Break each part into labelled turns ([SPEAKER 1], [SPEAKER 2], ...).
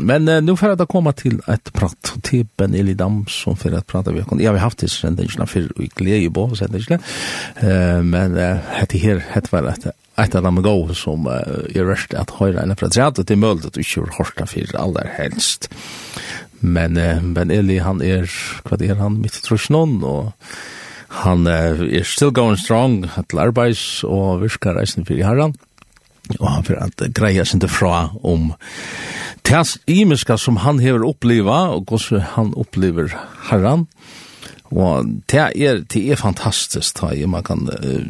[SPEAKER 1] Men uh, nu får jag komma till ett prat till Ben Elidam som för att prata vi har Jag har haft det sen den för i glädje på sen den Eh men uh, det här det var att att alla gå som uh, är röst att höra en för att det är möjligt att du kör hårsta för allra helst. Men uh, Ben Eli han är vad är han mitt trosnon och han uh, är still going strong at arbeids och virkar reisen för herran. Och han för att greja sig inte fra om Tens imiska som han hever oppleva, og hvordan han opplever herran, og det er, det er fantastisk, da, man kan uh,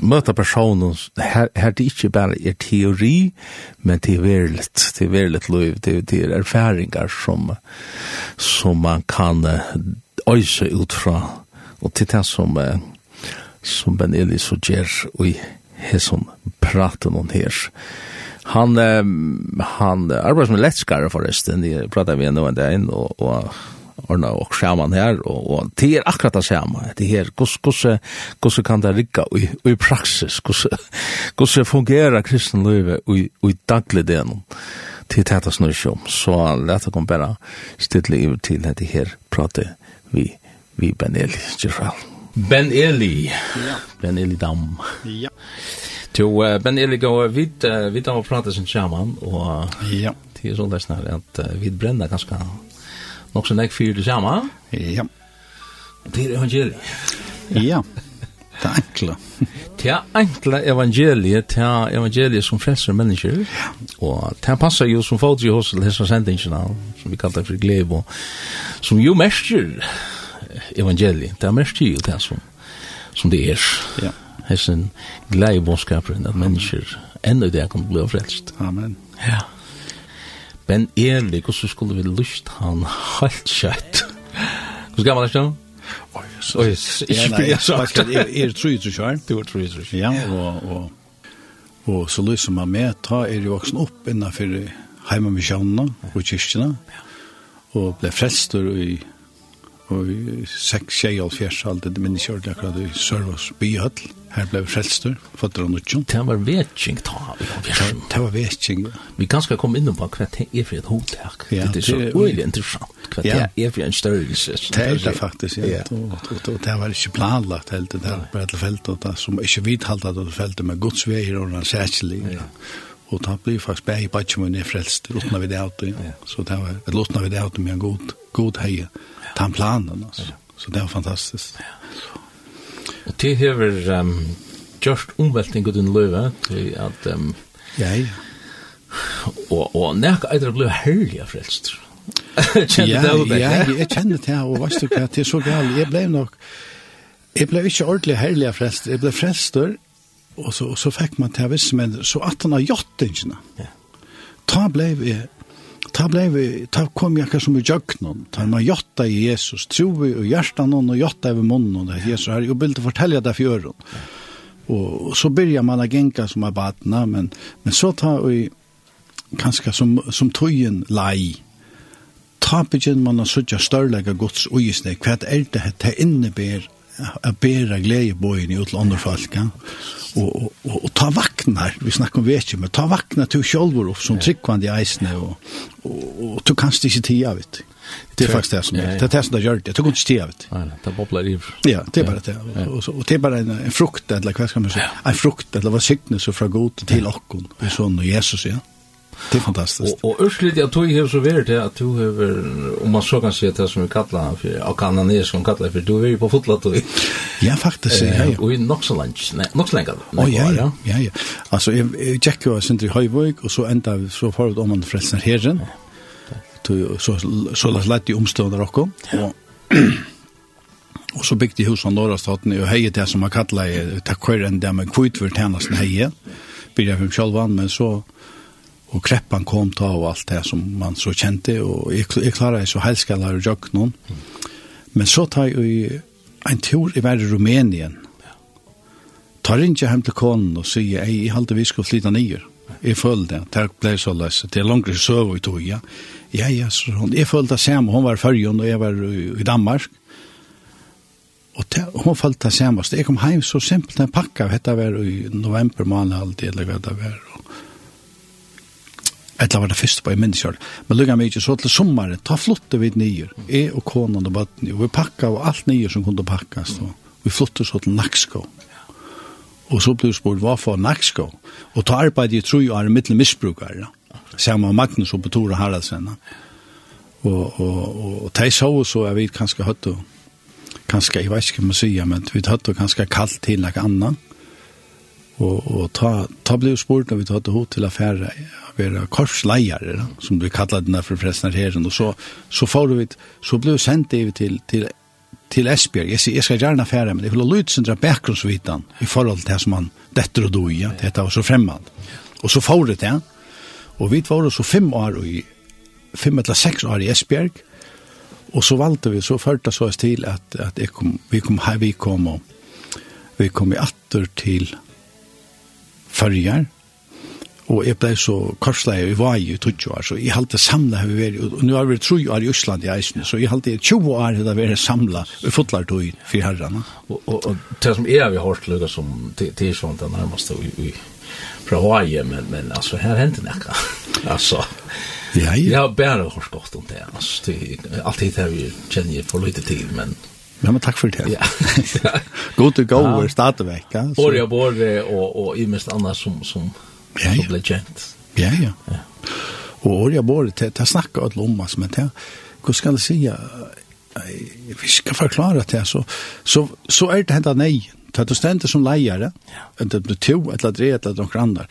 [SPEAKER 1] møte personen, her, her det ikke bare er teori, men det er verilig, det er verilig liv, det, det er erfaringar som, som man kan uh, øyse ut fra, og til det som, uh, som Ben Eli så gjør, og i hesson praten om her, Han um, han arbeidde som lettskare forresten. Jeg pratet vi henne en dag inn og, og ordna og skjermen her, og, og det er akkurat det samme. Det her, hvordan, kan det rigge i, i praksis? Hvordan, hvordan fungerer kristenlivet i, i daglig delen? Til dette snurrsjom. Så lett å komme bare stille over til det her prate vi, vi Ben Eli, Gerald. Ben Eli. Ja. Ben Eli Dam.
[SPEAKER 2] Ja.
[SPEAKER 1] Jo, uh, men jag ligger vid uh, vid har prata sen shaman och
[SPEAKER 2] ja,
[SPEAKER 1] det är så där snart att vid brända kanske också näck för det samma.
[SPEAKER 2] Ja.
[SPEAKER 1] Det är evangeliet.
[SPEAKER 2] Ja. Det enkla.
[SPEAKER 1] Det enkla evangeliet, det evangeliet som frelser mennesker. Og det passer jo som folk i hos til hessa som vi kallar for glebo, som jo mestjer evangeliet. Det er mestjer jo det som, som det er.
[SPEAKER 2] Ja
[SPEAKER 1] hessen glede bådskaperen, at mennesker enda det kan bli frelst.
[SPEAKER 2] Amen.
[SPEAKER 1] Ja. Men ærlig, hvordan skulle vi lyst han helt kjøtt? Hvordan gammel er det?
[SPEAKER 2] Oi,
[SPEAKER 1] så ikke blir jeg sagt.
[SPEAKER 2] Jeg er tru i trusjøren.
[SPEAKER 1] Du er tru i trusjøren.
[SPEAKER 2] Ja, og, og, og så lyser man med, ta er jo voksen opp innenfor heimamisjonene og kyrkjene, og ble frelster i og i seks tjejer og fjers alt det minnes jeg akkurat i Sørvås byhøttel. Her ble frelstur, fadder han utjon.
[SPEAKER 1] Det var vetsing, ta.
[SPEAKER 2] Det var vetsing.
[SPEAKER 1] Vi kan skal komme inn på hva det er for et hovedtak. Det er så uelig interessant. Hva det er for en størrelse.
[SPEAKER 2] Det er det faktisk, ja. Og det var ikke planlagt helt. Det var bare til feltet, som ikke vidhalte at det feltet med godsveier og særkjelig. Og da blir faktisk bare i badge med frelst, uten vi det av. Så det var, eller uten vi det av det med en god, god heie. Ta planen, altså. Så det var fantastisk.
[SPEAKER 1] Ja. Og det hever um, gjørst omvelting ut i løyve til at... Um,
[SPEAKER 2] ja, ja.
[SPEAKER 1] Og, og nekka eitre herlig av frelst.
[SPEAKER 2] ja, ja, jeg kjenner det, og vet du hva, det er så galt. Jeg ble nok, jeg ble ikke ordentlig herlig av frelst, jeg ble frelster, og så, og så fikk man til å visse, men så at han har gjort det, ikke? Ja. Ta ble jeg ta blei vi, ta kom jeg som i jøgnon, ta man jotta i Jesus, tro vi og hjertan hon og jotta i munnen, og Jesus er jo bildet fortelja det for Og så byrja man a genka som er batna, men, men så ta vi kanskje som, som tøyen lai, ta begynner man å sutja størlega gods uisne, hva er det det inneber a bära glädje bojen i till andra folk ja? och, och, och, ta vaknar vi snackar om vetje men ta vaknar till självor opp som tryckvande i eisne och, och, och, du kanst ikke tida, vet du Det är faktiskt det som er. Det er det som det gjør det. Jag tog inte vet Nej,
[SPEAKER 1] det bobler i.
[SPEAKER 2] Ja, det är bara det. Och det er bara en, en frukt, eller vad ska man säga? En frukt, eller vad signes från god till okkon. Det sånn, sån och Jesus, ja. Det är
[SPEAKER 1] fantastiskt. Och, och urslit jag tog ju så väl det att du över om man så kan se det som vi kallar för og kan han som kallar för du är ju på fotlat då.
[SPEAKER 2] Ja faktiskt ja. ja.
[SPEAKER 1] Och i Nox lunch. Nej, Nox.
[SPEAKER 2] Oh ja ja. Ja ja. Alltså jag checkar ju sen i Höjvik och så ända så förut om man förresten herren. Så så så lätt i omstående rock och Og så bygde jeg hus av Norrastaten og heie det som man kallar, takk hver enn det med kvitt tjenesten heie, bygde jeg for meg men så og kreppan kom ta og alt det som man så kjente, og jeg, jeg klarer jeg så helskaller og jøk noen. Men så tar jeg en tur i verre Rumænien, tar ikke hjem til konen og sier, ei, jeg halte vi skal flytta nyer. Jeg følte det, det ble så løs, det er langere søv i tog, ja. Ja, ja, så hun, jeg følte det samme, hun var i Førjøen og jeg var i Danmark. Og te, hun følte det samme, så jeg kom hjem så simpelt en pakke dette var i november måned, eller hva det var, og Etla var det første på i menneskjøren. Men lukka ikke så til sommaren, ta flotte vi nyer, jeg og konan og badni, og vi pakka og alt nyer som kunne pakkas, og vi flotte så til Naksko. Og så ble vi spurt, hva for Naksko? Og ta arbeid i tru og er mittel misbrukare, samme Magnus og Betora Haraldsen. Og, og, og, og de så så er vi kanskje høttu, kanskje, jeg vet ikke hva man sier, men vi høttu kanskje kallt til noe annet, Og, og ta, ta ble spurt når vi tatt hod til affæra være korsleiere som vi kallar denne for forresten her og så, så får vi, så ble vi sendt det til, til, til Esbjerg. Jeg, jeg skal gjerne affære men jeg vil ha lydsindra bakgrunnsvitan i forhold til det som han detter og doi, ja, dette var så fremmad. Og så får det det, og vi var så fem år i, fem eller seks år i Esbjerg, og så valgte vi, så førte så oss til at, at kom, vi kom her, vi kom og vi kom i atter til førjar, og jeg ble så korsleie i Vai i 20 år, så jeg halte samla har vi vært, og nå har vi 3 år i Østland i eisne, så jeg halte 20 år har vi vært samla i fotlartøy for herrene.
[SPEAKER 1] Og, og, og det som jeg har hørt lukket som til sånn det nærmeste i, i, fra Hawaii, men, men altså, her hender det ikke. altså, ja, ja. jeg har bare hørt godt om det, altså, det, alltid har vi kjenner for lite tid, men
[SPEAKER 2] Ja, men takk for det. Ja. God to go, ja. stadigvæk. Ja,
[SPEAKER 1] Både og både, og, og i mest annars som, som, ja, ja. som ble kjent.
[SPEAKER 2] Ja, ja. ja. Og Årja Bård, det, det snakker alt om, oss, men det, hva skal jeg si, vi skal forklare det, så, så, så er det hentet nei, det er du stender som leier, ja. enten du to, eller tre, eller noen andre,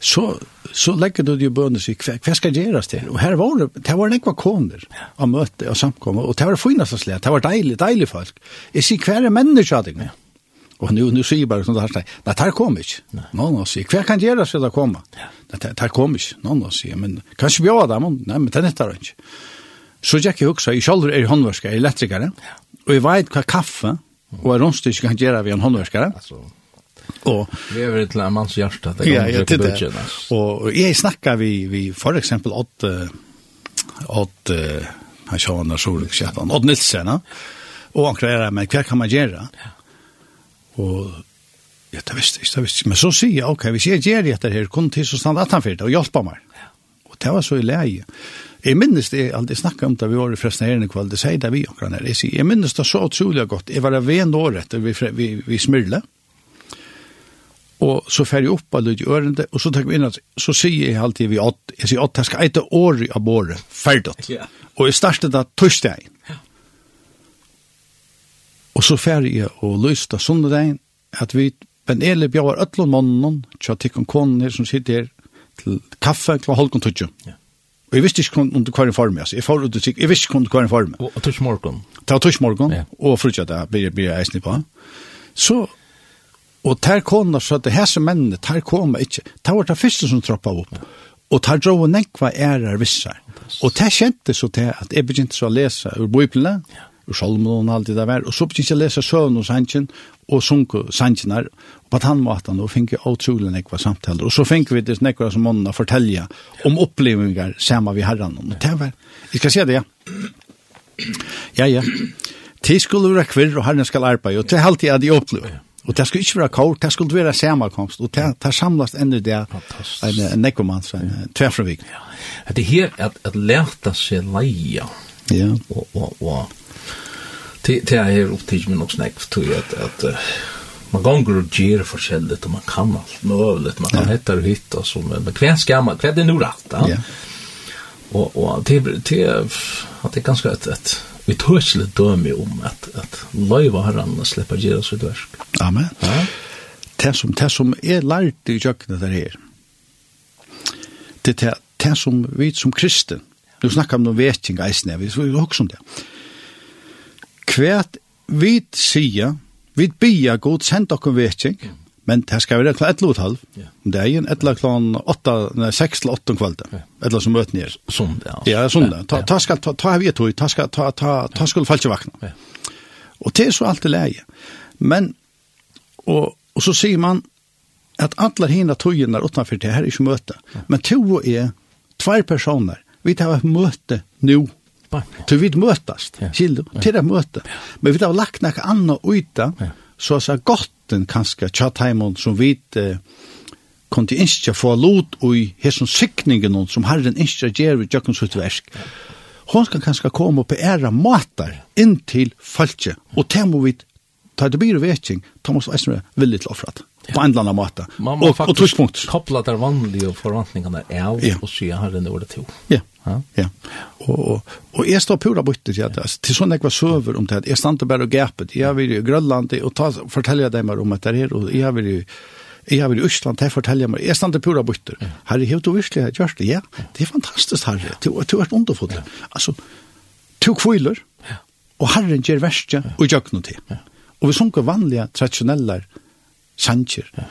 [SPEAKER 2] så så lägger du ju bönder sig kvar kvar ska göras det och här var det det var en ekva koner av möte och samkomma och det var finast att släta det var deilig deilig folk. Är sig kvar är människa det med och nu nu säger bara som det här nej det här kommer inte någon har sig kvar kan göras det komma det tar kommer inte någon har sig men kanske vi har där men nej men det är inte så jag också i själva är handverkare elektrikare och jag vet vad kaffe och en roststycke kan göra vi en handverkare alltså
[SPEAKER 1] Og vi är til en manns hjerte det
[SPEAKER 2] Ja, ja, det tittar. og jeg snakker vi vi for eksempel åt åt han sa han när så lux jag åt Nilsen og han kräver men hva kan man gjøre? Ja. Og ja, det visste jag visste men så sier jeg, ok, hvis jeg gjør det her, kom til så stand at han för og och meg. Ja. Og det var så i leie. Jeg minnes det, aldri snakket om det vi var i fresten her i kveld, det sier det vi akkurat her. Jeg sier, jeg minnes det så utrolig godt. Jeg var ved etter vi, vi, vi smyrle. Mm og så fer jeg opp av litt i ørende, og så tenker vi inn at, så sier jeg alltid vi åt, jeg sier åt, jeg skal eite året av båret, ferdig. Og jeg startet da torsdag. Ja. Og så fer jeg og løste søndag, at vi, men ele bjør øtlån mannen, tja tikkon konen her som sitter her, til kaffe, til halvkon tutsjo. Og jeg visste ikke om det var en form, altså. Jeg, får, jeg visste ikke om det var en form.
[SPEAKER 1] Og tutsjmorgon.
[SPEAKER 2] Det var tutsjmorgon, yeah. og frutja det, blir jeg eisen på. Så Og ter kona så at det hese mennene, ter koma ikkje. Ter var det første som troppa opp. Og ter drog og nekva ærer vissar. Og ter kjente så til at jeg begynte så å lese ur bøyplene, ur salmen og alt det der, og så begynte jeg å lese søvn og sannsyn, og sunke sannsyn her, og på tannmaten, og finke utrolig nekva samtaler. Og så finke vi det nekva som månene fortelja om opplevingar saman vi herran. Og ter var, jeg skal se det, ja. Ja, ja. Tid skulle være kvirr, og herren skal arbeide, og til halvtid er de opplevingar. Og det skulle ikke være kort, det skulle være samarkomst, og det, det samlas enda det en, en nekkomans, en tverfravik.
[SPEAKER 1] Ja. Det er her at, at lærte seg leia, ja. og, og, og det, det er her opptidig med noe snakk, tror jeg at, at uh, man gonger og gjør forskjellig, og man kan alt mulig, man kan ja. hette og hytte, og så, men hva skal man, hva er det nå rett, ja? ja. Og, og det, det, det, det er ganske et, et vi tøsle døme om at, at løyva herran og slipper gjøre sitt versk.
[SPEAKER 2] Amen. Ja. Det som, det som er lært i kjøkkenet der her, det er det, det som vi som kristen, nu snakkar om noen vetting eisne, vi er også om det. Hvert vi sier, vi bier god send okkur vetting, Men det skal være klart 11 og halv. Om det er en etla klon 8, nei, 6 til 8 kvalitet. Etla som møten er.
[SPEAKER 1] Sondag. Altså.
[SPEAKER 2] Ja, sondag. Ta, ta skal, ta, ta vi et høy, ta skal, ta, ta, ta skal falske vakna. Ja. Og det er så alt det leie. Men, og, og så sier man at alle hina togene er utenfor det her er ikke møte. Men to og er, tvær personer, vi tar et møte nå. Du vi møtast, ja. skilder, til det møte. Men vi tar lagt noe annet ut da, ja så er det godt en kanskje som vet eh, kom til innskja få lot og i hesson sikningen som herren innskja gjer i Jøkkens utversk. Hon kan kanskje komme på æra matar inn til falskje, og det må vi ta det byr vekking, ta må vi villig til offrat på en eller annen måte.
[SPEAKER 1] Man må og, faktisk og koppla der vanlige forvantningene av ja. og sier herren over det til.
[SPEAKER 2] Ja. Ja. ja. Og, og, og jeg står pura bytter til det. Til sånn jeg var søver om det. Jeg stod bare og gapet. Jeg var i Grønland, og ta, forteller dem om at det her, og jeg var i Jeg har vært i Østland, det forteller jeg meg. Jeg stod pura bytter. Herre, har du virkelig gjort det? Ja, det er fantastisk, herre. Du har vært underfått. Altså, to kviler, og herren gjør verste, og gjør noe til. Og vi sunker vanlige, tradisjonelle sanger. Ja.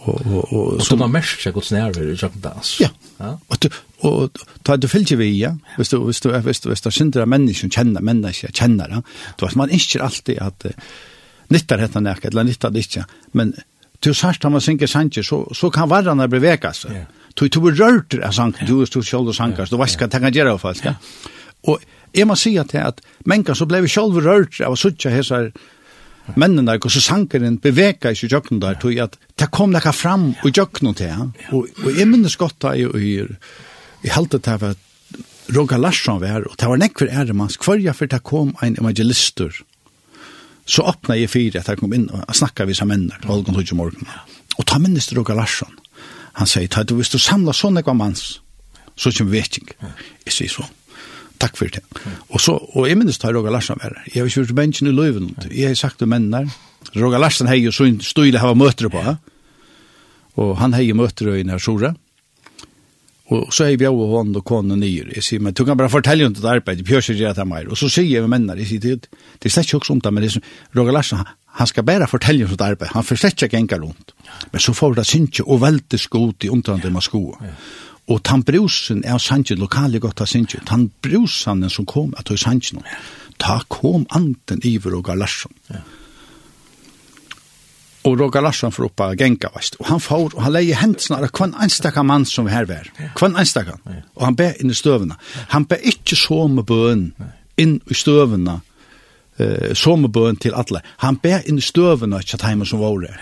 [SPEAKER 2] Og, og, og,
[SPEAKER 1] og, og, du har mest seg og, og, og, og, og,
[SPEAKER 2] Ja, og, og, og Og ta du fylgje vi, ja. Hvis du, hvis du, hvis du, hvis du synder mennesken, kjenner mennesken, kjenner det. Du vet, man ikke alltid at uh, nyttar hetta nek, eller nyttar det ikke. Men til sørst han var synker sanger, så, så kan varrene bli seg. Yeah. Du, du blir rørt av sanger, du er stort sjål og sanger, du vet hva det kan gjøre folk. Ja. Og jeg må si at, at mennesker så ble vi rørt av å suttje hese mennene der, og så sankeren beveka i jøkken der, tog at det kom nekka fram i jøkken til han. Og, og jeg minnes godt da i Jeg held det var Roga Larsson var, og det var nekver æremans, kvarja for det kom ein evangelister, så åpna jeg fire at jeg kom inn og snakka vi sammen menner, Holgen Tudje Morgen. Og ta minnes Roga Larsson. Han sier, ta du, hvis du samla sånn ekva mans, så kommer ikke. Jeg sier sånn takk for det. Og så, og jeg minnes da Roger Larsson var Jeg har ikke vært bensjen i løyven, Jeg har sagt til mennene. Roger Larsson har jo så støyle hava møtere på. Og han har jo møtere i nær Sora. Og så er vi av hånd og kone nyer. Jeg sier, men du kan bare fortelle om det arbeid, vi hører ikke det mer. Og så sier jeg med mennene, jeg sier, det, det er slett ikke om det, men det er Roger Larsen, han skal bare fortelle om det arbeid, han får slett ikke enka rundt. Men så får det synke og velte skot i omtrande med sko. Og tan brusen er sannsyn, lokale godt av synke, tan brusen som kom, at det er sannsyn, ta kom anden iver Roger Larsen. Ja Og Roger Larsson får oppa genka, veist. Og han får, og han leier hendene av hver enstaka mann som vi her var. Hver enstaka. Og han ber inn i støvene. Han ber ikke som bøen inn i støvene, eh, som bøen til alle. Han ber inn i støvene ikke at hjemme som var det.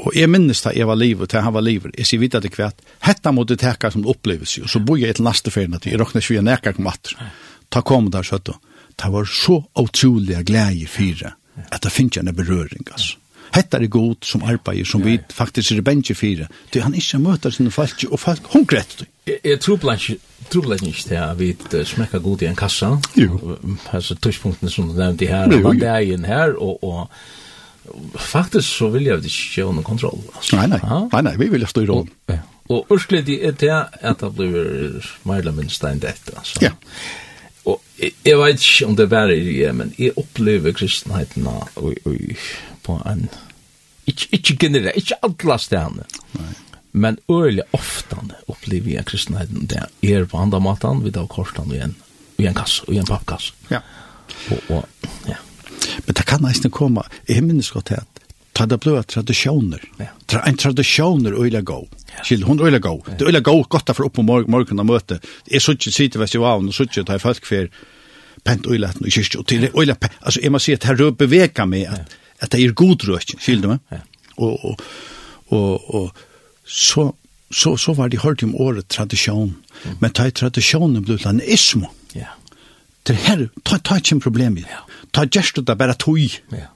[SPEAKER 2] Og jeg minnes da jeg var livet, til han var livet. Jeg sier videre til hvert, hetta måtte teka som opplevelse, og så bor jeg et lasteferien at jeg råkner ikke vi nekker kom vatter. Ta kom der, søtta. Det var så utrolig glede i fire, at det finnes en berøring, altså. Hetta er god som arbeider, som vi faktisk er bensje fire. Det han ikke møter sine folk, og folk hun hungrett.
[SPEAKER 1] Jeg tror blant ikke til at vi smekker god i en kassa.
[SPEAKER 2] Jo.
[SPEAKER 1] Altså, tørspunktene som du nevnte her, og bandagen her, og, og faktisk så vil jeg ikke gjøre noen kontroll.
[SPEAKER 2] Altså. Nei, nei, nei, nei, vi vil ha styr om.
[SPEAKER 1] Og urskelig det er det at det blir mer eller minst enn dette. Altså.
[SPEAKER 2] Ja.
[SPEAKER 1] Og jeg, jeg vet ikke om det er bare i det, men jeg opplever kristenheten og, og på en ikke, ikke generelt, ikke alle stedene. Men øyelig ofte opplever jeg kristenheten det er på andre måten, vi tar kortene i en, i en kasse, i en pappkasse.
[SPEAKER 2] Ja.
[SPEAKER 1] Og, og, ja.
[SPEAKER 2] Men det kan nesten komme, jeg minnes godt til at ta det blå tradisjoner. Ja. Tra, en tradisjoner øyelig gå. Skill, hun øyelig gå. Det øyelig gå godt for opp på morgen, morgen og møte. Jeg sitter ikke sitte vest i vann, og sitter ikke ta i folk for pent øyelig i kyrkje. Og til øyelig, altså jeg må si at her røper veka med at at det er god røk, skilde meg. Ja. Og, og, og, og så, så, så var det hørt om året tradisjon, mm. men ta i tradisjonen ble til en ismo. Ja. Det her, ta, ta ikke en problem i. Ja. Ta gjerst det bare tog. Ja.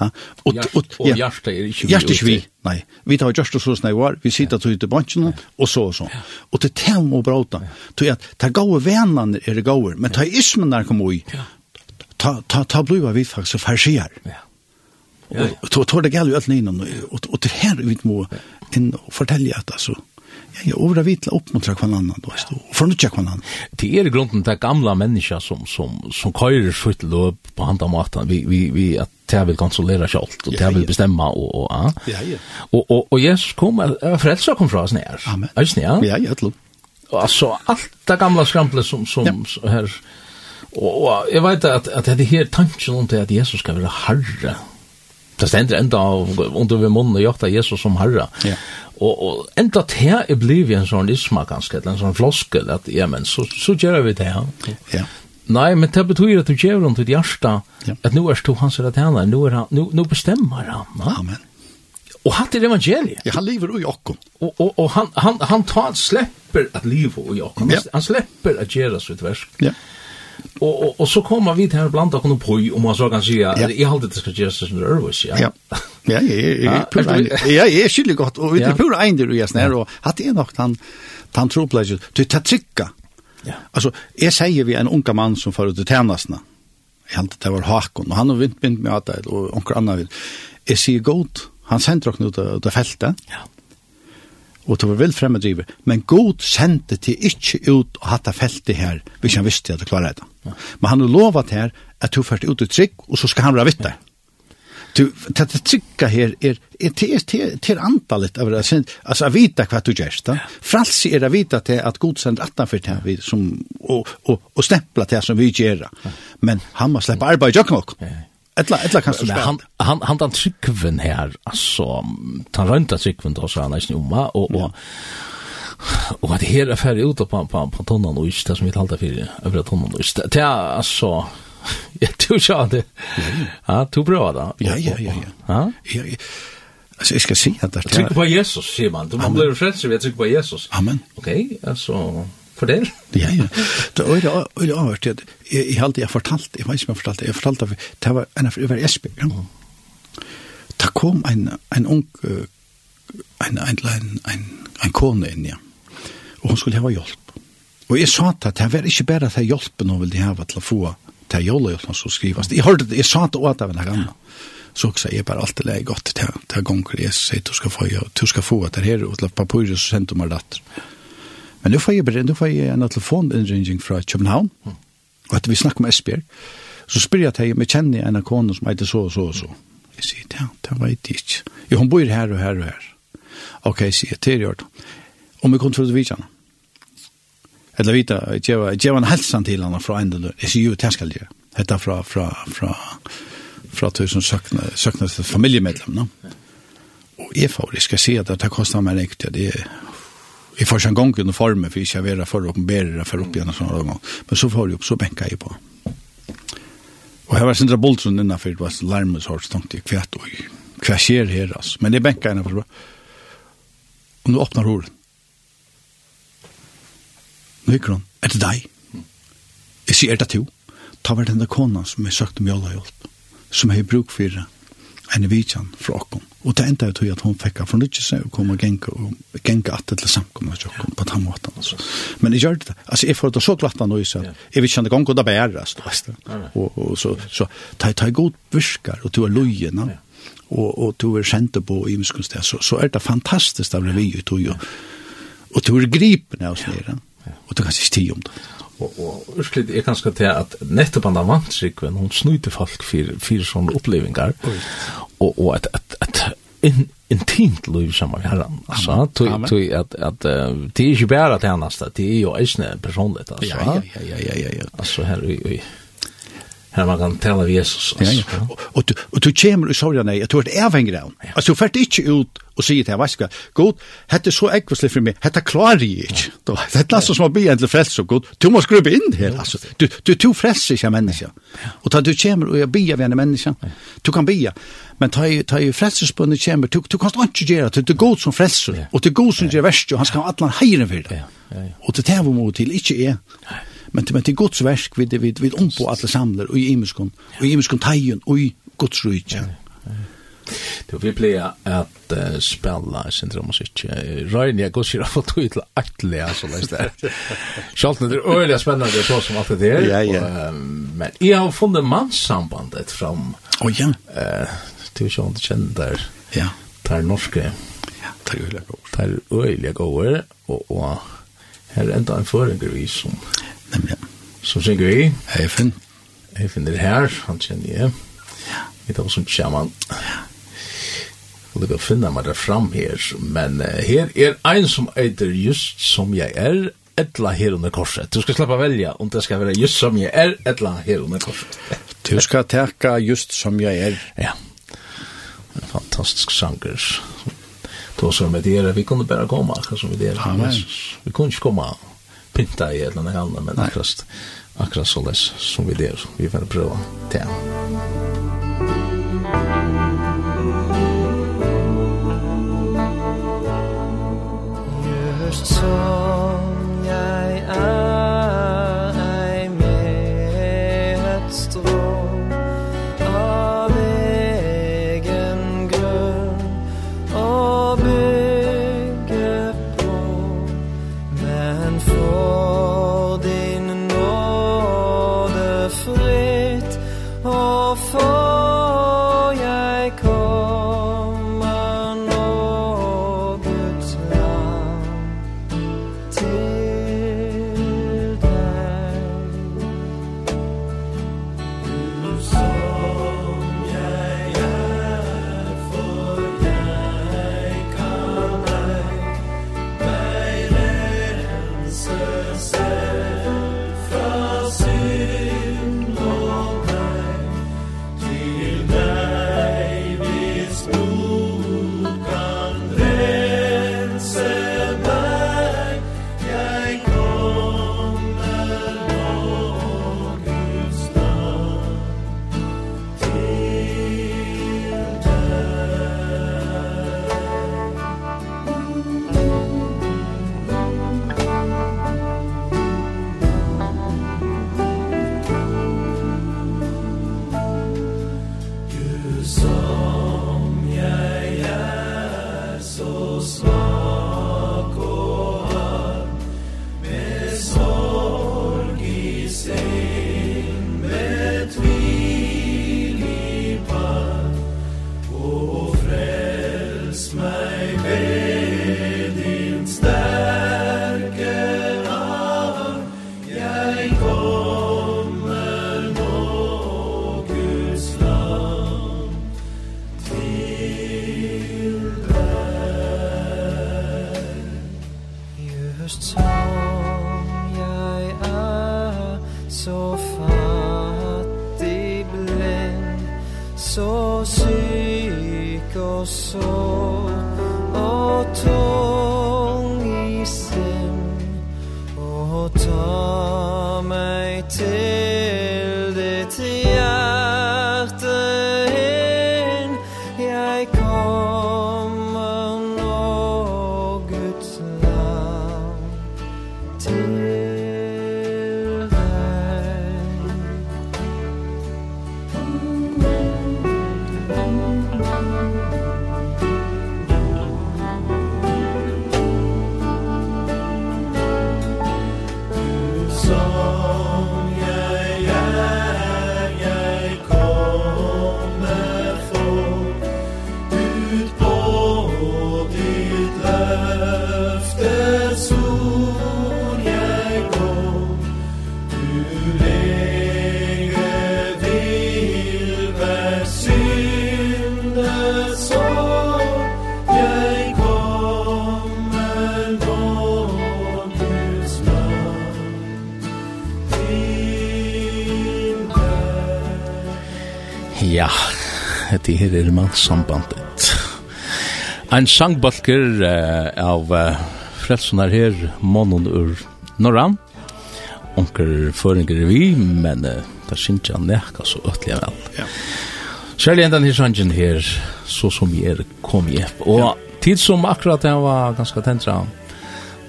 [SPEAKER 2] Ja,
[SPEAKER 1] og, og, og ja, hjertet er ikke
[SPEAKER 2] vi. Hjertet er ikke vi, nei. Vi tar just så sånn var, vi sitter ja. til bansjene, ja. og så og så. Ja. Og til tem og brauta, til at ta gode venene er det gode, men ta ismen der kommer i, ta, ta, ta, ta bliva vi faktisk farsier. Ja Och då tar det gäller ju allt innan och och det her vi må in fortälja att alltså Ja, over övrar vitla upp mot kvannan då så för nu check annan.
[SPEAKER 1] Det är grunden till gamla människor som som som körer skjut löp på handa matan. Vi vi vi att det vill kontrollera allt och det vill bestämma och och ja. Ja ja. Och och och Jesus kommer frälsa kom från oss ner.
[SPEAKER 2] Amen.
[SPEAKER 1] Ja
[SPEAKER 2] ja, ja.
[SPEAKER 1] Alltså allt det gamla skramplet som som här Och jag vet att att det här tanken om det att Jesus ska vara herre Det stender enda under vi munnen og jakta Jesus som herre. Ja. Og, og enda det er blivet en sånn isma ganske, en sånn floskel, at ja, men så, så gjør vi det. Ja. Nei, men det betyr at du gjør rundt ditt hjerte, ja. at nå er du hans rett henne, nå, er han, nå, nå bestemmer han. Ja?
[SPEAKER 2] Amen.
[SPEAKER 1] Og han er evangeliet.
[SPEAKER 2] Ja, han lever i okken.
[SPEAKER 1] Og, og, og han, han, han tar, slipper at livet i okken. Ja. Han slipper at gjøre sitt versk.
[SPEAKER 2] Ja.
[SPEAKER 1] Och og, og så kommer vi till här bland och på om man så kan si, ja. jeg har det skal gjøre så där ja.
[SPEAKER 2] ja. Ja. Ja, ja, ja, skillig gott och vi er pura änder och jag snär och hade er nok han han tror pleasure du tar trykka. Ja. Alltså jeg säger vi en unga mann som förut till tjänarna. Jag hade det var Hakon och han har vint vint med att och onker Anna vill. Är sier godt, Han sender dere ut av det feltet. Ja. Og det var vel fremme driver. Men god sendte til ikke ut og hatt det feltet her, hvis han visste at det klarer det. Ja. Men han har lovat her at du først ut i trygg, og så skal han være vitt deg. Du, det er trygga her er, er til antallet av det, altså av vita hva du gjerst. Da. Fralsi er av vita til at god sender atan for det vi, som, og, og, og stempla til som vi gjerra. Men han må slippe arbeid i jøkken okkur. Etla, etla kan du spela.
[SPEAKER 1] Han, han, han den tryggven her, altså, han rønta tryggven da, så han er ikke og, og, och att hela fär ut på på på tonnan och inte som vi talade för över tonnan och inte det är alltså jag tror jag det ja du bra då
[SPEAKER 2] ja ja ja ja ja Alltså jag ska se att det
[SPEAKER 1] Tryck på Jesus, ser man. Man blir frälst vi att på Jesus.
[SPEAKER 2] Amen.
[SPEAKER 1] Okej, alltså alltså, det.
[SPEAKER 2] ja, ja. Det är det öle avhört. Jag, jag, alltid jag fortalt, jag vet inte om jag fortalt, jag fortalt fortalte, det var en av over Esby. Ja. Da kom en, en ung, en, en, en, en, en kone inn, ja og hun skulle hava hjelp. Og jeg sa at det var ikke bare at jeg hjelpen hun ville hava til å få til jolehjelp som skulle skrivas. Jeg hørte det, jeg sa det åt av henne gamla. Så sa jeg bare alt det er godt til det gonger jeg sier du skal få, du skal få at det her og til papirer så sendte meg datter. Men nu får jeg bare, nå får jeg en telefoninnringing fra København, og at vi snakker med Esbjerg, så spyr jeg til jeg, men kjenner en av konen som heter så og så og så. Jeg sier, ja, det vet jeg ikke. Jo, hun bor her og her og her. Ok, sier jeg til Jørgen om vi kunne få det vidtjene. Eller vite, jeg gjør en helsen til henne fra en del. Jeg sier jo, det skal jeg gjøre. Hette fra, fra, fra, fra tusen søkne, søkne til familiemedlem. No? Og jeg får, jeg skal si at det koster meg riktig. Det er Jeg får ikke en gang under formen, for jeg var for å oppenbære for opp igjen og sånne gang. Men så får jeg opp, så benker jeg på. Og her var Sindra Boltron innenfor, det var larmet så tenkte jeg, hva skjer her, altså? Men jeg benker innenfor. Og nå åpner horen ligger hun, er det deg? Jeg sier, er det to? Ta var denne kona som jeg søkte om jolla hjelp, som jeg bruk for en vidjan fra okken. Og det enda jeg tog at hun fikk av fornytje seg og kom og genka, og genka at til samkommet til okken på den måten. Altså. Men jeg gjør det. Altså, jeg får det så glatt av noe, så jeg vil kjenne gong og det bæres. Og, og så, så ta, ta god virkar, og du er løyena, og, og du er kjent på i muskunst, så, så er det fantastisk av revy, og du er gripende av snedene. Og du kan kanskje ikke tid om det.
[SPEAKER 1] Og, og ursklitt er kanskje til at nettopp han vant seg vantrykven, hun snyter folk for, for sånne opplevingar. Og, og at, at, at in, intimt liv som vi har. Altså, tog, tog at, at uh, det er ikke bare det eneste, det er jo eisne personligt. Altså,
[SPEAKER 2] ja, ja, ja, ja, ja, ja.
[SPEAKER 1] Altså, her, i, i, här man kan tala av Jesus.
[SPEAKER 2] Ja, ja. Och, du, och du kommer i sorgen dig, jag tror att det är vänger av. Alltså, du färt inte ut och säger till henne, god, det är så äggvårdsligt för mig, det är klarar jag inte. Det är så som att bli en till frälse, god, du måste gruva in här. Alltså, du, du, du frälser inte en människa. Och tar du kommer och jag blir av en människa, du kan bli. Men ta tar ta ju frälsersbundet kommer, du, du kan inte göra det, det är god som frälser, och det är god som gör värst, och han ska ha alla hejren för det. Och det är vad mot till, inte är. Nej men men til Guds verk vid vid vid om på alla samlar och i imiskon och i imiskon tajen och i Guds rike.
[SPEAKER 1] Det vi plejer att uh, spela syndromusik. Ryan jag går sig på till attliga så där där. Schalt det är öliga spännande det så som allt det är.
[SPEAKER 2] Ja, ja.
[SPEAKER 1] men jag har funnit manssambandet fram.
[SPEAKER 2] Och ja.
[SPEAKER 1] Eh, till sånt känd där.
[SPEAKER 2] Ja.
[SPEAKER 1] Tar norske.
[SPEAKER 2] Ja, tar öliga går.
[SPEAKER 1] Tar öliga går och och här är ända en föringar som
[SPEAKER 2] Nemlig.
[SPEAKER 1] Så synger vi. Eifen. Eifen er her, han kjenner jeg. Ja. Vi tar som kjaman. Ja. Jeg vil finne meg fram her, men uh, her er ein som eiter just som jeg er, etla her under korset. Du skal slappa velja om det skal være just som jeg er, etla her under korset.
[SPEAKER 2] du skal teka just som jeg er.
[SPEAKER 1] Ja. En fantastisk sanger. Då som vi det vi kunde bara komma, som vi det.
[SPEAKER 2] Amen.
[SPEAKER 1] Vi kunde inte komma pynta i eller något annat, men akkurat, akkurat så läs som vi där. Vi får pröva det.
[SPEAKER 3] Just så Ja, det her er mannssambandet. Ein sangbalker uh, av uh, frelsunar her, månen ur Norran. Onker føringer vi, men uh, det synes jeg nekka så øtlig vel. Ja. Særlig enda her sangen her, så som vi er kom i. Og ja. tid som akkurat jeg var ganske tentra,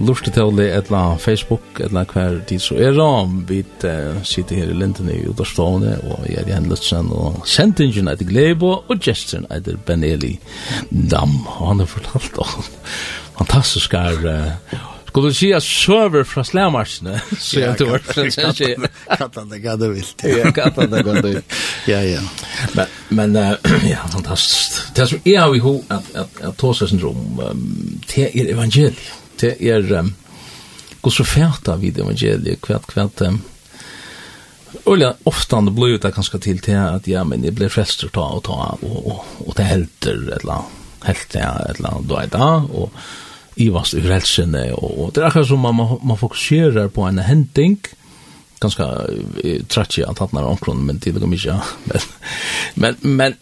[SPEAKER 3] lurte til det etla Facebook, etla hver tid så er det. Vi uh, sitter her i Linden i Uderstående, og jeg er i Henløtsen, og sendingen etter Glebo, og gesten etter Ben Eli Dam. Og han har fortalt om fantastisk er... uh, Skulle du si at server fra slämarsne? Så jeg tror
[SPEAKER 2] att det kanske kattan det gade vilt.
[SPEAKER 3] Ja, kattan det gade.
[SPEAKER 2] Ja, ja.
[SPEAKER 3] Men men uh, ja, fantastisk. Det som är i ho at, at, at Torsa syndrom, um, det er evangeliet det er og så fæta vi det evangeliet kvart um, Olja, ofta det blir det ganska till till att ja, men det blir frelster ta och ta och och, och det helter eller helt ja, eller då är i och i vars i frelsene och det är akkurat som man, man, fokuserar på en händing ganska trött jag att när omkron men det går mycket men, men, men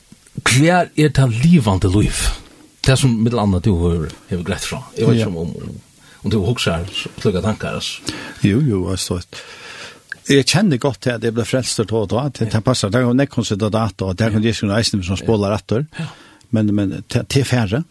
[SPEAKER 3] hver är det livande liv det som med andra du har grett från jag vet ikke om, om om du husker slugga tankar, altså.
[SPEAKER 2] Jo, jo, altså. Jeg kjenner godt til at jeg ble frelst til å ta, til det passer, det er jo nekkonsert av data, og det er jo ikke noe eisne som spåler etter, men, men til færre,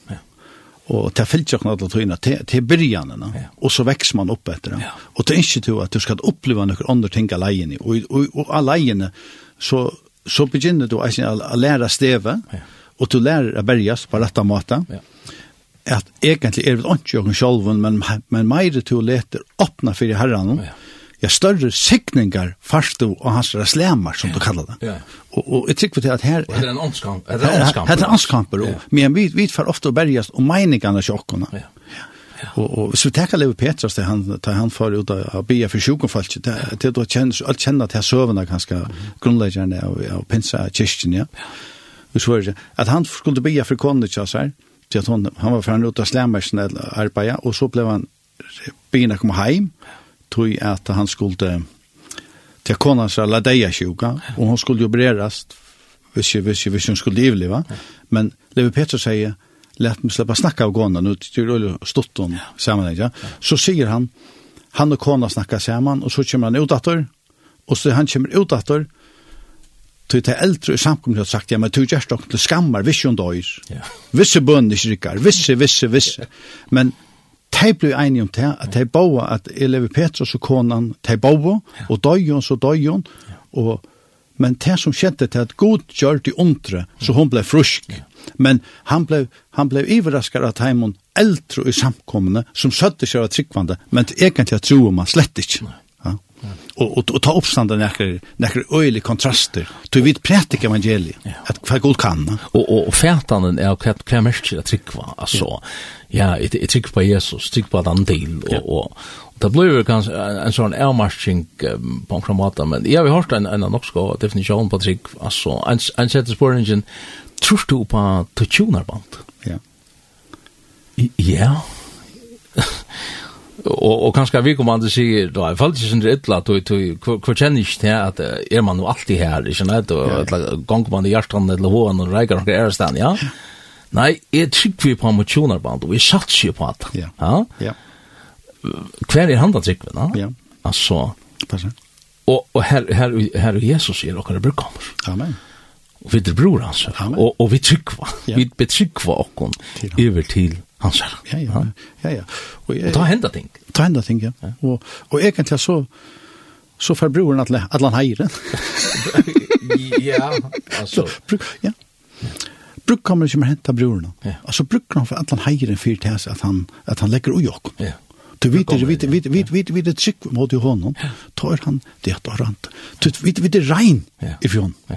[SPEAKER 2] og til fyllt ikke alle tøyene, til til byrjanna ja. og så vekser man opp etter det. ja. Og det er ikke til at du skal oppleve noen andre ting alene, og, og, og alene, så, så begynner du å lære steve, ja. og du lærer å berges på rett måte, ja at egentlig er det ikke jo sjolven, men, men meire til å lete åpna fyrir herran, ja. ja, større sikningar farstu og hans slemar, som du kallar det. Ja. Og, og jeg tykker til at her...
[SPEAKER 1] Og det er en åndskamp. Det er en åndskamp.
[SPEAKER 2] Ja. Men vi, vi får ofte å bergjast og meiningarna sjokkona. Ja. Ja. Og, og så tenker Levi Petras det han, det han får ut av bia for sjukonfalt, det, det du kjenner, alt kjenner til søvende ganske grunnleggjerne av, av pinsa kyrkjen, ja. Og så er det, at han skulle bia for kånene til oss her, til at hon, han var från ut av eller Arbaja och så blev han begynna komma hem tog att han skulle till seg la deia sjuka och hun skulle opereras visst visst visst hun skulle överleva men Levi Petrus säger lätt mig släppa snacka av gången nu till stått Stotton samman ja. så sier han han och kona snackar samman och så kommer han ut åter och så han kommer ut åter Tog det eldre i samkommet har sagt, ja, men tog gjerst dere til skammar, visse hun døyr. Visse bønne ikke rikkar, visse, visse, visse. Men de ble enige om det, at de boa, at elever Petrus og konan, de boa, og døyjon, så døyjon, og Men det som skjedde til at god gjør det ondre, så hun ble frusk. Men han ble, han ble iverraskar av heimon eldre i samkommende, som søtte seg av tryggvande, men egentlig at tro man slett ikke. Nei och och ta uppstånd den här näcker öjlig kontraster till vid praktik evangeliet att för god kan
[SPEAKER 1] och och färtanen är kvätt kvämst att tryckva alltså ja. Det tryck på Jesus tryck på den del och och Det blir ju kanskje en sånn avmarsking på en kramata, men jeg har hørt en, en norsk definisjon på trygg, altså, en, en setter spørningen, tror du på tutsjonerband?
[SPEAKER 2] Ja.
[SPEAKER 1] Ja, og og kanskje vi kommer andre sier da i fall ikke sånn illa to to hvor kjenner ikke til at er man jo alltid her ikke sant? Og gang man i hjertan eller hoan og reiker og er stand ja. Nei er trygg vi på motioner band og vi satser på at
[SPEAKER 2] ja.
[SPEAKER 1] Ja? Hver er han da trygg da?
[SPEAKER 2] Ja.
[SPEAKER 1] Altså og og her her her er Jesus sier og det kommer
[SPEAKER 2] amen.
[SPEAKER 1] Og vi det bror hans og og vi trygg vi betrykker var okkon over til Hansara.
[SPEAKER 2] Ja, ja, ja. ja.
[SPEAKER 1] Og, jeg, og ta henda ting.
[SPEAKER 2] Ta henda ting, ja. ja. Og, og egentlig så, så får broren at at han heier
[SPEAKER 1] ja, altså.
[SPEAKER 2] bruk, ja. Bruk kommer ikke mer henta broren. Ja. Altså bruk han for at han heier en fyrt til at han, at han legger ui okkom. Ja. Du vet det, vet vet vet vet vet det chick mot ju honom. Tar han det att han. Du vet vet det rein fjön. Ja.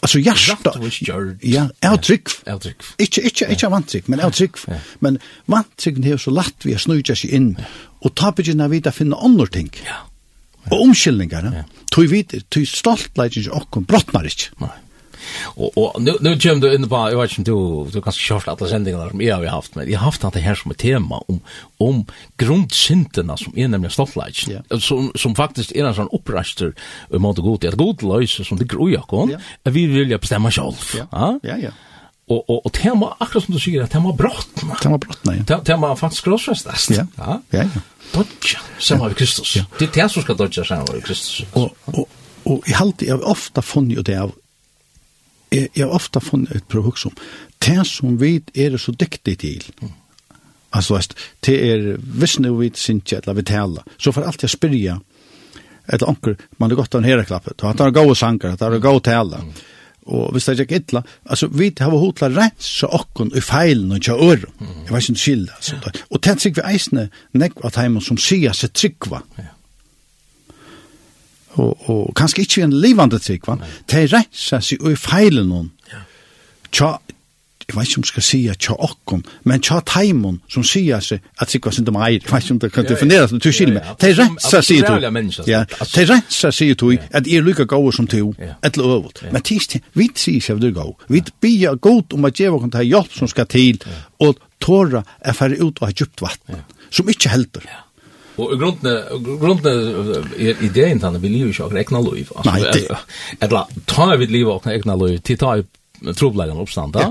[SPEAKER 2] Alltså hjärta. Ja,
[SPEAKER 1] avtryck. Avtryck.
[SPEAKER 2] Inte inte inte avtryck, men avtryck. Men vantricken är så lätt vi snurrar sig in och ta på när vi där finna andra ting. Ja. Och omskillningar. Tog vit, tog stolt lägen och brottnar inte. Nei.
[SPEAKER 1] Och och nu nu kom du in på jag vet inte du du kanske kört alla sändningarna som jag har haft men jag har haft det här som ett tema om om grundsynderna som är nämligen stolthet yeah. som som faktiskt är en sån uppraster och mot god det god lös som det groja kon yeah. vi vill ju bestämma
[SPEAKER 2] själv ja. ja ja.
[SPEAKER 1] Och och och tema akkurat som du säger att tema brottna
[SPEAKER 2] tema brottna ja.
[SPEAKER 1] Tema faktiskt krossfästas
[SPEAKER 2] ja. ja ja.
[SPEAKER 1] Dodja, samma vid Kristus. Det er det som skal dodja, samma vid Kristus.
[SPEAKER 2] Og, och och jeg har alltid ofta funnit det av jeg, jeg har ofte funnet et produkt som det som vi er så dyktig til mm. altså veist det er hvis nå vi synes eller vi taler så får alltid spyrja et anker man er godt av en hereklappe at det er gode sanger, at det er gode taler mm. og hvis det er ikke ytla altså vi har hotla rensa okken i feilen og ikke øren mm. jeg vet ikke om altså. Ja. og det er vi eisne nekva at heimann som sier seg tryggva ja og, og kanskje ikke en livande trygg, va? Det er rett seg i feilen noen. Ja. Tja, jeg vet ikke om jeg skal si at tja okkon, men tja taimon som sier seg at trygg var sinde meir, jeg vet ikke om det kan definere defineres, du skiljer meg. Det er rett seg sier du. Ja, det er rett seg sier du at jeg er lykka gau som to, etter øvult. Men tis, til, vi sier seg at du er gau, vi bia god om at djeva kan ta hjelp som skal til, og tåra er ferdig ut og av djupt vatten, som ikke helder. Ja
[SPEAKER 1] Og grunden grunden er ideen tann vi lever sjøk ekna liv.
[SPEAKER 2] Altså
[SPEAKER 1] eller ta vi liv og ekna liv til ta troblagan oppstand da.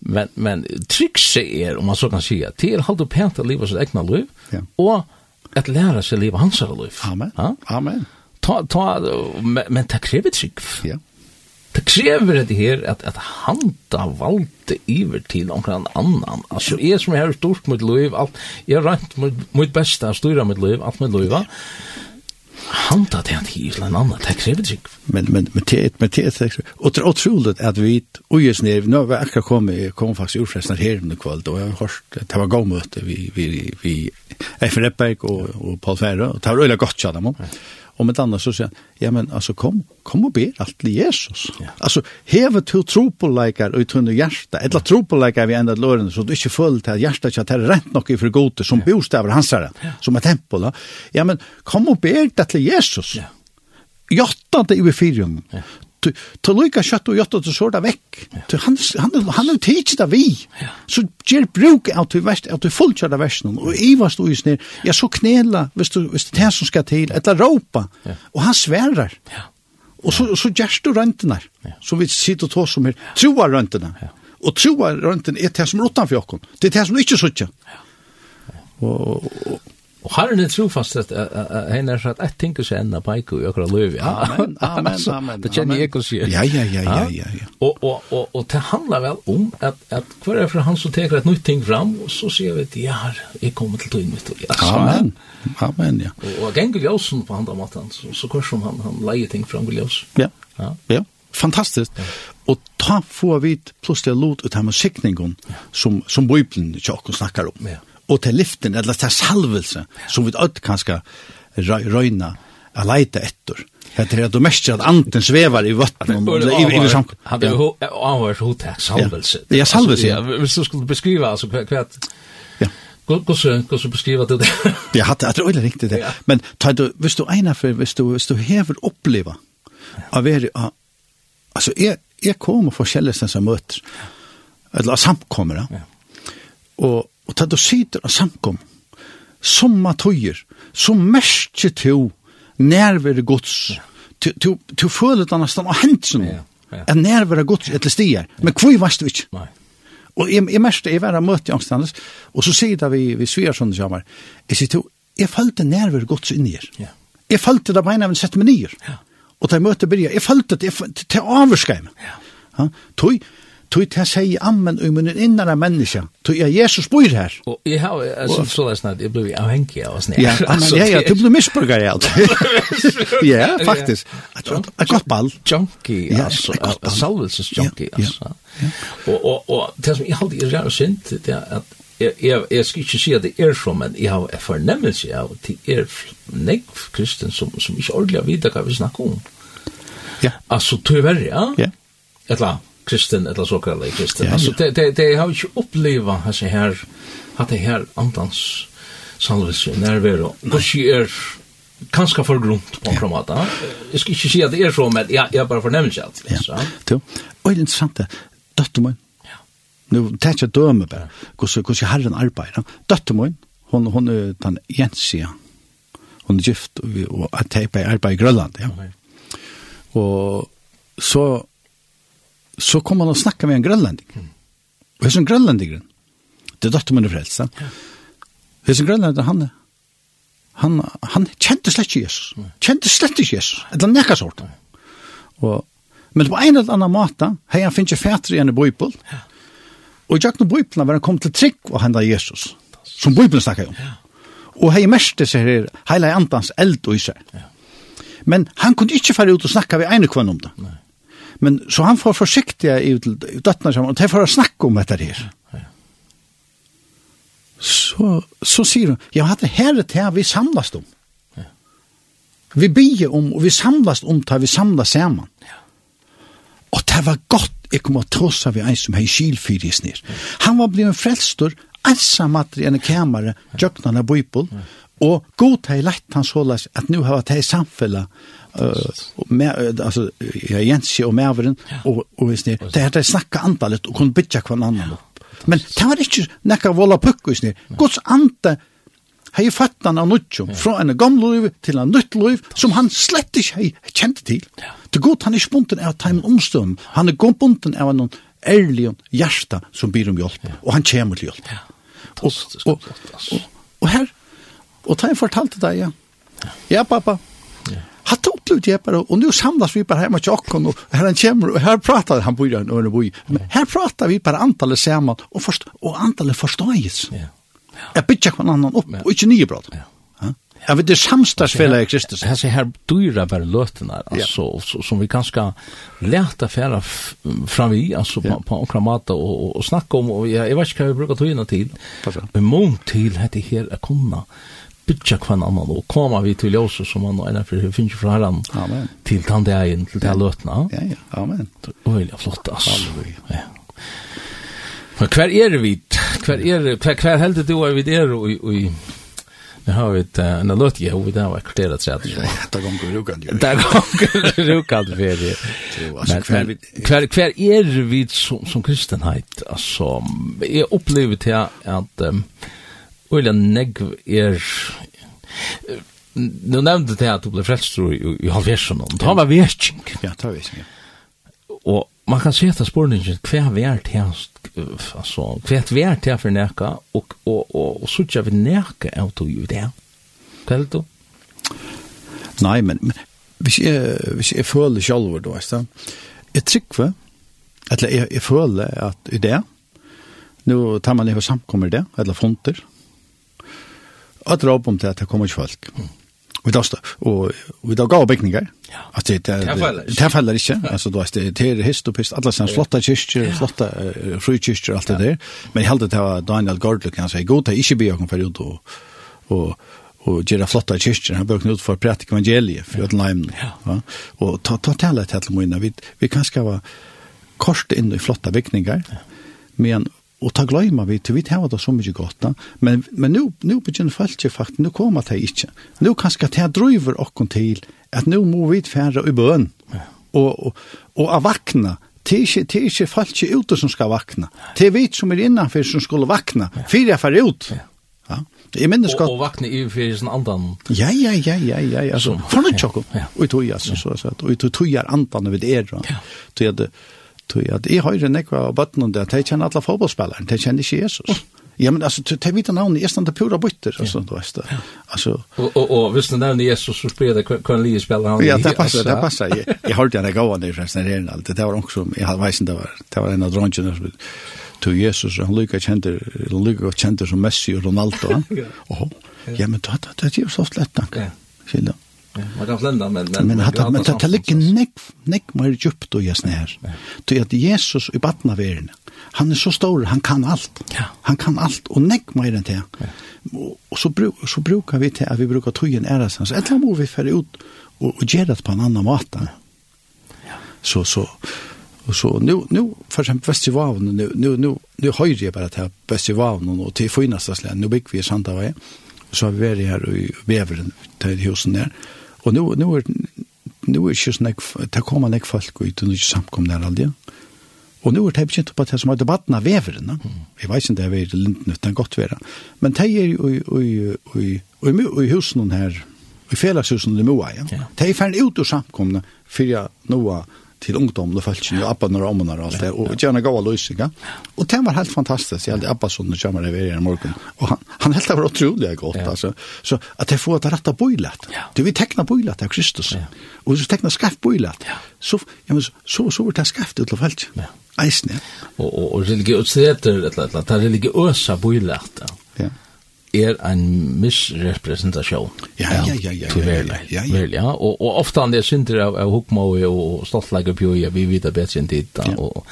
[SPEAKER 1] Men men trickset er om man så kan sjá til halda pent at leva sitt ekna liv og at læra seg leva hans liv.
[SPEAKER 2] Amen. Amen.
[SPEAKER 1] Ta ta men ta krevet trygg.
[SPEAKER 2] Ja
[SPEAKER 1] det krever det her at, at han da valgte iver til omkring annan. Altså, jeg som har stort mitt liv, alt, jeg har rønt mitt beste, styrer mitt liv, alt mitt liv, han da det han til en annan, det krever det ikke.
[SPEAKER 2] Men, men, men det er et, men det er et, og det er utrolig at vi, og jeg snir, nå har vi akkurat kommet, jeg kom faktisk urfresten her under kvöld, og jeg har hørt, det var gav møte, vi, vi, vi, Eifer Eppberg og, og Paul Fære, og det var øyla godt, ja, det Om med annat så säger han, ja men alltså kom, kom och ber allt till Jesus. Ja. Alltså, heve till tropåläkar och i tunna hjärta, eller tropåläkar vid ända låren så du inte följer till att hjärtat att det är rätt nog i förgote som ja. bostäver hans herre, ja. som är tempel. Ja men kom och ber det till Jesus. Ja. Jotta det i fyrjum. Ja ta lukka kjøtt og jotta til sorda vekk. Han han han er teach det vi. Så ger bruk out til vest out til fullkjør av versen og Eva stod i snir. Ja så knela, hvis du hvis det som skal til, etla ropa. Og han sverar. Og så så gerst du røntnar. Så vi sitter og tår som her. Troa Ja. Og troa røntnar er det som er for okkon. Det er det som ikkje Ja. Og Og
[SPEAKER 1] har er trofast at han er sagt, ting tenker seg enda peiko i akkurat løy.
[SPEAKER 2] Amen, amen, amen.
[SPEAKER 1] Det kjenner jeg ikke å si.
[SPEAKER 2] Ja, ja, ja, ja, ja. ja.
[SPEAKER 1] Og, og, og, og det handlar vel om at, at hver er for han som teker et nytt ting fram, og så sier vi at ja, jeg kommet til tøyen mitt.
[SPEAKER 2] Ja, amen, amen, ja.
[SPEAKER 1] Og, og Gengel Jåsen på andre måten, så, så kvar som han, han leier ting fram Gengel Jåsen.
[SPEAKER 2] Ja, ja, ja. Fantastiskt. Ja. Og ta få vid plötsligt lot ut här med skickningen som, som Bibeln tjock och snackar om. Ja og til liften, eller til salvelse, som vi ødt kanskje røyna a leita etter. Det er at du mest at anden svevar i vattnet og i samkommet.
[SPEAKER 1] Han er jo avhørt hotak salvelse.
[SPEAKER 2] Ja, salvelse, ja.
[SPEAKER 1] Hvis du skulle beskriva, altså, hva Ja. hvordan skal du det?
[SPEAKER 2] Ja, det det øyla riktig det. Men hvis du egnar for hvis du du hever oppleva av er altså jeg, er kommer forskjellige som møter eller samkommer. Ja. Og Og da du sitter og samkom, som tøyer, så merker du nærvere gods. Du, du, du føler det nesten av hendelsen. Ja, ja. Nærvere gods etter stier. Men hvor varst du ikke? Nei. Og jeg, jeg merkte, jeg var møte i angstandes, og så sier det vi, vi Sversson og Sjammar, jeg sier til, jeg følte nærvere gods inni her. Jeg følte det beina av en sett med nyer. Og da jeg møte byrja, jeg følte det, jeg følte det, det avurskar meg. Ja. Ja, tøy, Tui ta seg ammen i munnen innan av menneska. Tui ja Jesus bor her.
[SPEAKER 1] Og jeg har, jeg synes så lest snart, jeg blir avhengig av oss nere.
[SPEAKER 2] Ja, ja, ja, du blir misbrukar alt. Ja, faktisk. Et godt ball.
[SPEAKER 1] Junkie, altså. Salvelses junkie, altså. Og og, og, det som jeg aldri er rær synd, det er at jeg jeg, jeg skal ikke si at det er så, men jeg har fornemmelse av at det er nekv kristen som som ikke ordentlig har vidt hva vi snakker om. Ja. Altså, tyverre, ja. Ja. Et eller annet kristen eller så kallade kristen. Ja, ja. Alltså det det det har ju uppleva alltså här att det här antans salvelse närvaro. Och så är kanske för grund på kromata. Jag ska inte säga att det är så men jag jag bara förnämmer allt.
[SPEAKER 2] Ja. Jo. Och det är intressant. Dotter. Ja. Nu täcker döme bara. Hur hur så har den arbetar. Dotter. Hon hon är den Jensia. Hon är gift och att ta på arbete i Grönland, ja. Och så så kom han og snakka med en grønlanding. Mm. Og hans grønlandingren, det er døtte min frelsa. Ja. Hans grønlanding, han, han, han kjente slett ikke Jesus. Mm. Kjente slett ikke Jesus. Et eller nekka sort. Mm. Og, men på en eller annen måte, hei han finnes ikke igjen i en bøypel. Ja. Og i jakten bøypelen var han kom til trygg og henda Jesus. Som bøypelen snakker om. Ja. Og hei mest det ser her, heila antans eld og i seg. Ja. Men han kunne ikke fære ut og snakka ved ene kvann om det. Nei. Men så han får forsiktiga i døttene sammen, og det får snakke om dette her. Så, så sier hun, ja, det her er det vi samlas om. Ja. Vi bygger om, og vi samlas om det vi samlas sammen. Ja. Og det var godt, jeg kom og trossa vi en som hei kylfyr i snir. Han var blevet frelstor, ensamatri enn kamera, jøknarna bøypol, og god hei lett han sålas at nu hava det samfella och med alltså jag Jens och Mervin och och visst det. Det hade snacka antalet och kunde bitcha kvar annan upp. Men det var inte näka volla puck visst det. Guds ande hei fattan av nutjum, fra en gamle liv til en nytt liv, som han slett ikke hei kände til. Det godt, han er spunten av teimen omstøm, han er godt bunten av noen ærlig hjärsta som byr om hjelp, og han kommer til hjelp. Og, og, og, og her, og teimen fortalte deg, ja, ja pappa, absolut jag bara och nu samlas vi bare hemma till Ockon och han kommer og här pratar han bor han och bor men här pratar vi bara antalet samman och först och antalet förstås. Ja. Jeg bitchar kan annan upp och inte nye bröd. Ja. Ja, vet det samstagsfälla i Kristus.
[SPEAKER 1] Här ser här dyra bara lötena alltså som vi kanske lärta färra fram vi alltså på på kramata och och snacka om och jag vet inte vad vi brukar ta in till. Men mån till heter här att komma bytja kvann annan og koma vi til ljøse som han og enn for finnes jo fra herren Amen. til tandegjen, til det løtna.
[SPEAKER 2] Ja, ja, amen.
[SPEAKER 1] Det er flott, ass Halleluja. Ja. Men hver er vi? Hver er, hver, hver heldig du er vi der og, og, Nu har vi ett en låt ju vi där var kvarterat så att
[SPEAKER 2] det går rukan ju.
[SPEAKER 1] Det går rukan för det. Men kvar kvar är vi som som kristenhet alltså är upplevet till att Ulla negv er Nu nevnte det at du ble frelst i, i halvversen, og det var virkning.
[SPEAKER 2] Ja, det var virkning, ja.
[SPEAKER 1] Og man kan se etter spørningen, hva er vært her, altså, hva er vært her for neka og, og, og, og så ikke vi neka av du jo det. Hva er det du?
[SPEAKER 2] Nei, men, men hvis, jeg, hvis jeg føler selv, du vet det, jeg trykker, eller jeg, jeg føler at i det, nå tar man ikke samkommer det, eller fonter, Og at råp om det at det kommer ikke folk. Mm. Og da står, og vi da gav bygninger, Ja. at det er feller ikke, altså du vet, det er hist og pist, alle sånne flotte kyrkjer, flotta frukyrkjer, alt det der, men jeg heldig til Daniel Gordløk, han sier, god til ikke bygge åkken for ut og, og, og gjøre flotte kyrkjer, han bøkner ut for å prate evangeliet, for uten leimen, ja. og ta, ta tale til alle mine, vi, vi kan skava kort inn i flotte bygninger, men Og ta gløyma vi, til vi tar det så mykje godt da. Men, men nu, nu begynner folk faktisk, nu kommer det ikke. Nu skal ta driver okken til at nu må vi fære i bøn. Og, og, og av vakna, det er ikke, det er ikke folk ute som skal vakna. Det er vi som er innanfor som skulle vakna. Fyre jeg fer ut. Ja. Jeg minnes
[SPEAKER 1] godt. Og, og vakna i fyrir sin andan.
[SPEAKER 2] Ja, ja, ja, ja, ja. Altså, Fornøy tjokk. Ja. Og i tog, altså, så, så, og i tog er andan vi det er. Ja. så, er tog at jeg høyre nekva av bøtten om det, at jeg kjenner alle fotballspilleren, de kjenner ikke Jesus. Ja, men altså, jeg vite navnet, jeg stod pura bytter, altså, du vet det. Altså,
[SPEAKER 1] og, og, hvis du nevner Jesus, så spyrir det hva en lige spiller han.
[SPEAKER 2] Ja, det passer, det passer. Jeg, jeg hørte han gav han i forresten her alt. Det var også, jeg hadde veisen, det var, det var en av dronjene som tog Jesus, han lykka kjenter, han lykka kjenter som Messi og Ronaldo. Han. ja. Ja, men det, det, det, det, det, det, Ja. det,
[SPEAKER 1] Man kan flenda, men...
[SPEAKER 2] Men, men, men, men det ligger nekk, nekk mer djupt og jesne her. Til at Jesus i batna verden, han er så stor, han kan alt. Ja. Han kan alt, og nekk mer enn det. Ja. Og, så, bruk, så brukar vi til at vi brukar tøyen æres hans. Etter må vi fære ut og, og gjøre det på en annan måte. Ja. Så, så, Og så nu nu för exempel festivalen nu nu nu nu höjer jag bara till festivalen och till finaste slän. Nu bygger vi Santa Vej. Så har vi varit här i Beveren till husen där. Og nu nu er nu er ikkje sånn, det kommer nek folk ut og ikkje samkom der aldri. Og nu er det begynt på det som er debatten av veveren. Mm. Jeg vet ikke om det er veldig linden uten godt være. Men det er jo i husen her, i felleshusen i Moa, ja. Det er ferdig ut og samkomne, for jeg nå til ungdom og følelsen, og abba når ommen og alt det, og gjerne gav av løsninga. Og det var helt fantastisk, jeg hadde abba sånn du kommer det i morgen, og han, han helt var utrolig godt, ja. altså. Så at jeg får et rett av bøylet, du vil tekne bøylet av Kristus, ja. og hvis du tekna skaff bøylet, ja. så, ja, men, så, så vil det skreft ut av følelsen. Ja. Eisne.
[SPEAKER 1] Og, og, og religiøsitet, det er religiøse bøylet, ja. ja er en misrepresentasjon.
[SPEAKER 2] Ja, ja, ja, ja.
[SPEAKER 1] Til verlig, ja, ja. Verlig, ja. Og, og ofte han er synder av, av hukmåi og, og stoltleik og bjøy, vi vet bedre enn dit, ja. og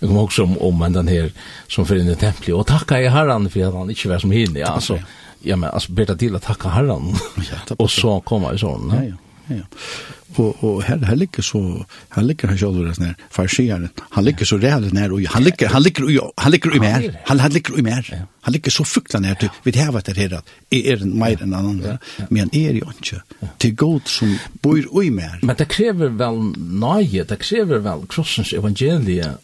[SPEAKER 1] Jeg kom også om, om den her som fyrir inn i templet, og takka i herran for at han ikke var som hinne, ja, altså, ja, men altså, bedre til å takka herran, og så kommer i sånn,
[SPEAKER 2] ja, ja, ja og, og her, her ligger så, her ligger han sjálfur hans nær, farsiaren, han ligger så rævlig nær, og han ligger, han ligger, han ligger i mer, han, han ligger i mer, han ligger så fukt nær, du, vi det her var det her, at er en mer enn annen, men er jo ikke, til god som bor i mer.
[SPEAKER 1] Men det krever vel nøye, det krever vel krossens evangelie,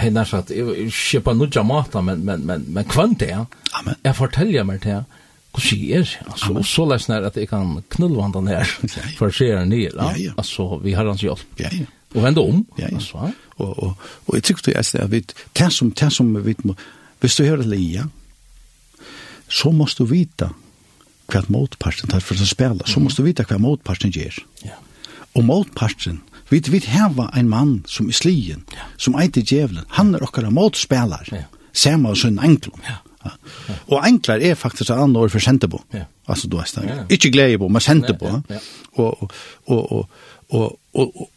[SPEAKER 1] hennar sagt, jeg skipa noe jamata, men, men, men, men kvant det, Amen. jeg forteller meg til, hur ser alltså och så läs när att jag kan knulla han den här för ser ni ja. Alltså vi har hans hjälp ja ja. Och vända om ja alltså
[SPEAKER 2] och och och jag tycker det är vet det som det som vet visst du hör det lia så måste du vita vad motparten tar för att spela så måste du vita vad motparten ger ja. Og motparten vi vi hava ein mann som er slien som eitir djevelen. Han er okkara motspelar, ja. sama og sin anklum ja. Ja. Og enklar er faktisk et annet ord for sentebo. Ja. Altså du vet. Ja. Ikke gledebo, men sentebo. Ja, ja. Og, og, og, og, og, og,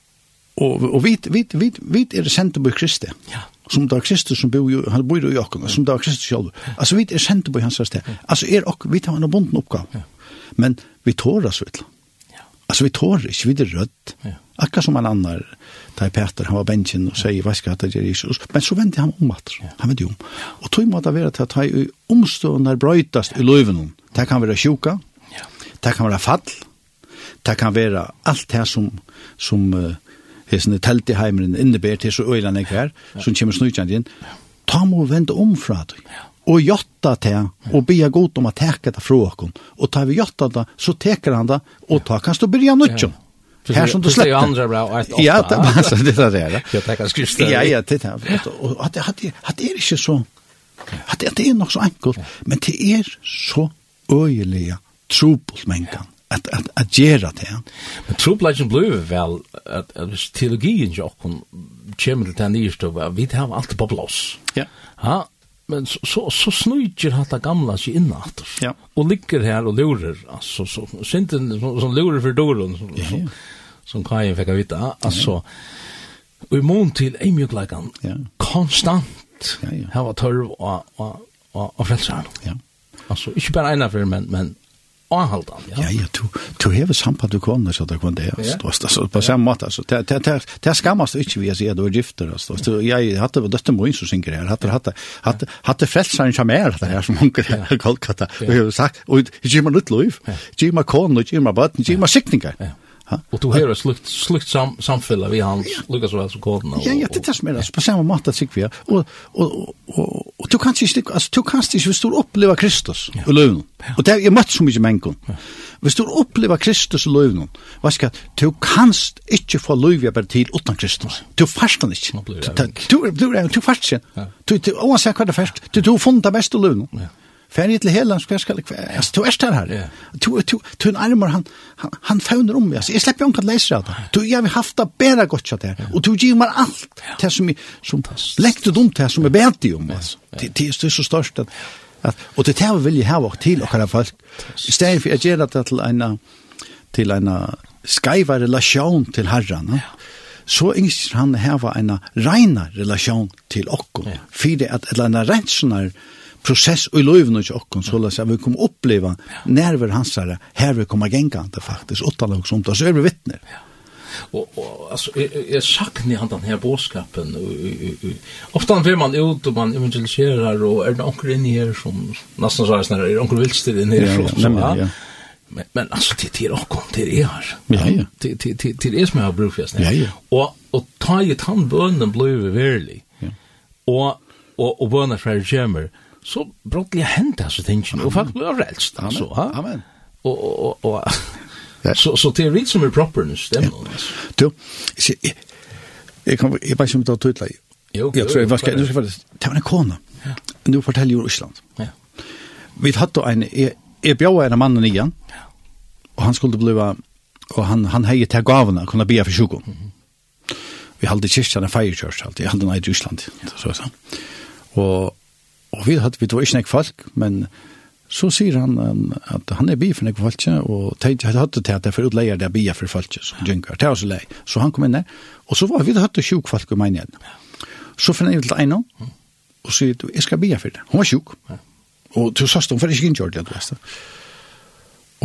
[SPEAKER 2] og, og vi, vi, vi vit er sentebo i Kristi. Ja. Som det er Kristus som bor, han bor i okken, som det er Kristus selv. Altså vi er sentebo i hans sted. Altså er okken, vi tar en bonden oppgave. Ja. Men vi tårer så vidt. Ja. Altså vi tårer ikke, vi er rødt. Ja. Akkurat som en annen da Peter, han var bensjen og sier, hva skal det gjøre Jesus? Men så vendte han om at, han vendte om. Og tog måtte være til at han omstående brøytast i løven. Det kan være sjuka, det kan være fall, det kan være alt det som, som uh, hesne telt i heimren innebär til så øylan jeg her, som kommer snutjant inn, ta må vende om fra det. Og jotta til, og be god om at teka det fra okken. Og ta vi jotta det, så teker han det, og ta kan stå byrja nødtjum. Ja. Här som du släppte. Det är
[SPEAKER 1] andra bra ett
[SPEAKER 2] Ja, det var så det där.
[SPEAKER 1] Jag tackar skrift.
[SPEAKER 2] Ja, ja, det där. Och att det hade är inte så att det är nog så enkelt, men det är så öjliga trubbel mänkan att att att göra det.
[SPEAKER 1] Men trubbeln blev väl att att teologin jag kon kommer till den yttersta vi har allt på plats. Ja. Ha, men så så, så snöjer han det gamla sig in åter. Ja. Och ligger här och lurar alltså så synden som lurar för dörren så, ja. så som Kaja fikk vite, altså, og i mån til ei mjukleikan, ja. konstant, ja, ja. her var tørv og, og, og, og frelseren. Ja. Altså, ikke bare ene for, men, men anhaldan.
[SPEAKER 2] Ja, ja, ja du, du hever samband du kunne, så det kunne det, altså, altså, på samme måte, altså, det, det, det, det skammas du ikke, vi jeg si, du er gifter, altså, du, jeg hadde vært døtte moin som synger her, hadde, hadde, hadde, hadde frelseren som er, det her, som hunker her, Kolkata, og jeg har sagt, og gir meg nytt lov, gir meg kone, gir meg bøtten, gir meg sikninger, ja. Ha?
[SPEAKER 1] Och då hör slukt slukt sam samfälla vi hans ja. Lucas väl så kort.
[SPEAKER 2] Ja, ja, det tas med oss på samma matta sig vi. Och och och och du kanst inte alltså du kanst inte förstå uppleva Kristus ja. i löven. Ja. Och det är mycket så mycket människor. Ja. Visst du uppleva Kristus i löven. Vad ska du kanst inte få löv jag till utan Kristus. Du fastar inte. Du du du fastar. Du du oavsett vad det fast. Du du funda bäst i löven. Ja. Färje till hela ska ska alltså du är här. Yeah. Du du du en armar han han, han fånar om mig. Alltså jag släpper inte att läsa det. Du jag vill haft det bättre gott så där. Och du ger mig allt det som är som läckte dumt det som är bättre om alltså. Det det är så störst att, att och det här vill jag ha vart till och alla folk. Istället för att det till en till en skaiva relation till herran. Ja så yngst han hava en reina relation til okko, ja. fyrir at eller en rensunar process i löven och och så läs vi kommer uppleva nerver hans här här vi kommer gängande faktiskt åtta lag som då så över vittnen. Ja.
[SPEAKER 1] Och, och alltså jag saknar han den här boskapen ofta vill man ut och man evangeliserar och är det onkel inne här som nästan så här snarare är onkel Wilster inne här så, ja. Men, men alltså det är också det är här.
[SPEAKER 2] Ja, ja.
[SPEAKER 1] Till till till är som jag brukar säga. Ja, ja. Och, och ta ju tandbönen blev vi. Ja. Och, och, och bönar för det så brottlig hent alltså tänker och folk blir rädst alltså ha? Amen. Och och och så så det är som är proper nu stämmer
[SPEAKER 2] du jag kan jag bara som då tutla jo jag tror vad ska nu ska det? var en kona. Nu fortäljer ju Island. Ja. Vi hade en är bjöd en man igen. Och han skulle bli och han han hejde till gavarna kunna be för sjukdom vi hade kyrkan en fire church alltid hade i Island så så och og vi hadde vi tog ikke nek folk, men så sier han um, at han er bi for nek folk, og tenkte jeg hadde til at jeg får utleier det er for folk, som ja. dynker, det er også lei. Så han kom inn der, og så var vi hadde sjuk folk i en igjen. Så finner jeg til en og sier du, jeg skal bi for det. Hun var sjuk. Og du sørste hun for ikke inn innkjørt det, du vet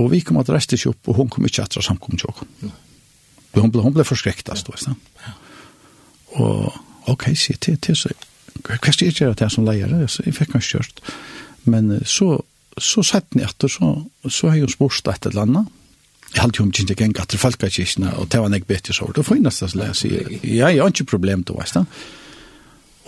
[SPEAKER 2] Og vi kom at reiste ikke opp, og hun kom ikke etter samkommet til oss. Hun ble, hun ble forskrektet, du vet Og ok, sier til, til seg hva skal jeg gjøre det som leier? Jeg fikk han kjørt. Men så, så sett ni etter, så, så har jeg jo spørst et eller annet. Jeg halte jo om kjente geng at det falka kyrkene, og det var nek bedre så. Det får jeg nesten leie, sier ja, Jeg har ikke problem til veist da.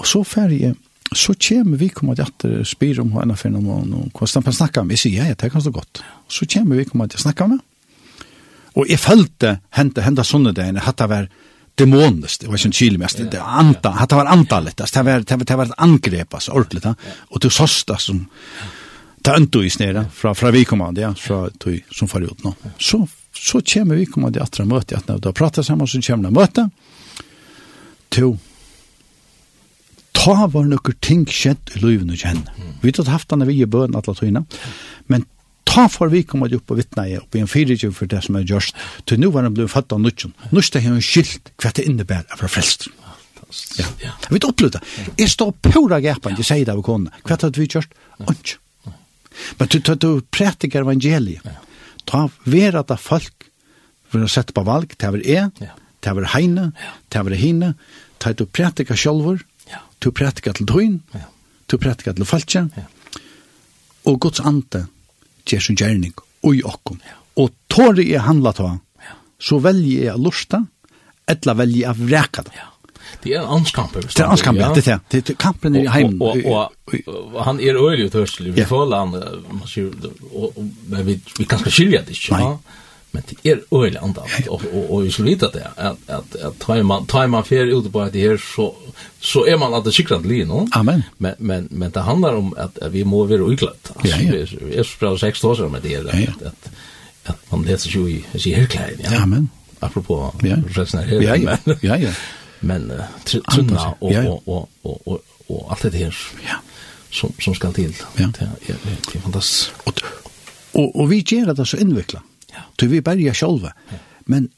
[SPEAKER 2] Og så ferdig, så kommer vi kommer til at spyr om henne for noen og hvordan han snakker med. Jeg sier, ja, ja, det kan stå godt. Så kommer vi kommer til å snakke med. Og jeg følte hente, hente sånne dagene, hatt det vært, demoniskt, det var en kilmest, det var anta, det var antalet, det var, det var, det var ett angrepp, alltså, ordentligt, och det såsta som, ta øntu i snera fra, fra vi kommande, ja, fra tog som far ut nå. Så, så kommer vi kommande atra møte, at når du har pratet sammen, så kommer det møte, to, ta var noen ting skjedd i livet og kjenne. Vi har haft denne vi i bøden alle tøyene, men ta for vi kommer opp og vittna i opp i en fyrirtjøv for det som er gjørst, til nå var han blevet fatt av nutjen. Nutjen har han skilt hva det innebærer av frelst. Ja. Jeg vet opplevd det. Jeg står pura gapan, jeg sier det av kone. Hva det vi gjørst? Ondt. Men du, du, du prætiker evangeliet. Ta vera da folk vil sette på valg, det er jeg, det er heine, det er hine, ta du prætiker sjolver, du prætiker til døgn, du prætiker til falskja, og Guds ande gjør sin gjerning ui okkom. Og tår jeg handla ta, så velger jeg lusta, eller velger jeg vreka det. Ja.
[SPEAKER 1] Det er anskampen.
[SPEAKER 2] Det er anskampen, ja. det er det. Det er kampen i heimen.
[SPEAKER 1] Og, og, og, og han er øyelig utørselig. Vi ja. føler han, man sier, og, men vi, vi kan skilja det ikke. Nei. Ja? men det är öle ända och och och så lite det att att att tar man tar man fer ut på det här så så är man att det cyklat lin no?
[SPEAKER 2] Amen.
[SPEAKER 1] Men men men det handlar om att, att vi må vara utklatt. Alltså ja, ja. vi är så sex år med det där ja, ja. att att man läser ju i i helt klein. Ja.
[SPEAKER 2] Amen.
[SPEAKER 1] Apropå ja. resten här. Ja
[SPEAKER 2] ja. Ja ja.
[SPEAKER 1] Men tunna och, ja, ja. och och och og, og allt det här. Ja. Som som ska till. Ja. Det er, det er fantastisk.
[SPEAKER 2] Och och, og vi gjør det så invecklat til vi bare berger sjølve. Men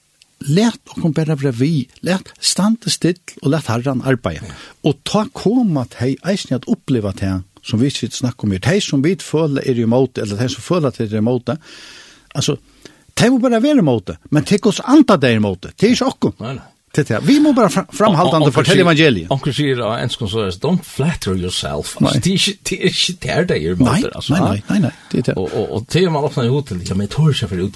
[SPEAKER 2] let okkom bare være vi, let stande still og let herran arbeide. Og ta koma til hei eisen at oppleva til som vi sitter snakk om her, de som vi føler er i måte, eller hei som føler at er i måte. altså, det må bare være måte, men tenk oss andre der måte. Det er ikke okkom. Nei, nei. Det ja. Vi må bara framhaldande fortälja evangeliet.
[SPEAKER 1] Onkel säger då en skon så don't flatter yourself. Det är inte där det är
[SPEAKER 2] mot alltså. Nej nej nej. Det är
[SPEAKER 1] och och det man också ut till jag med torsa för ut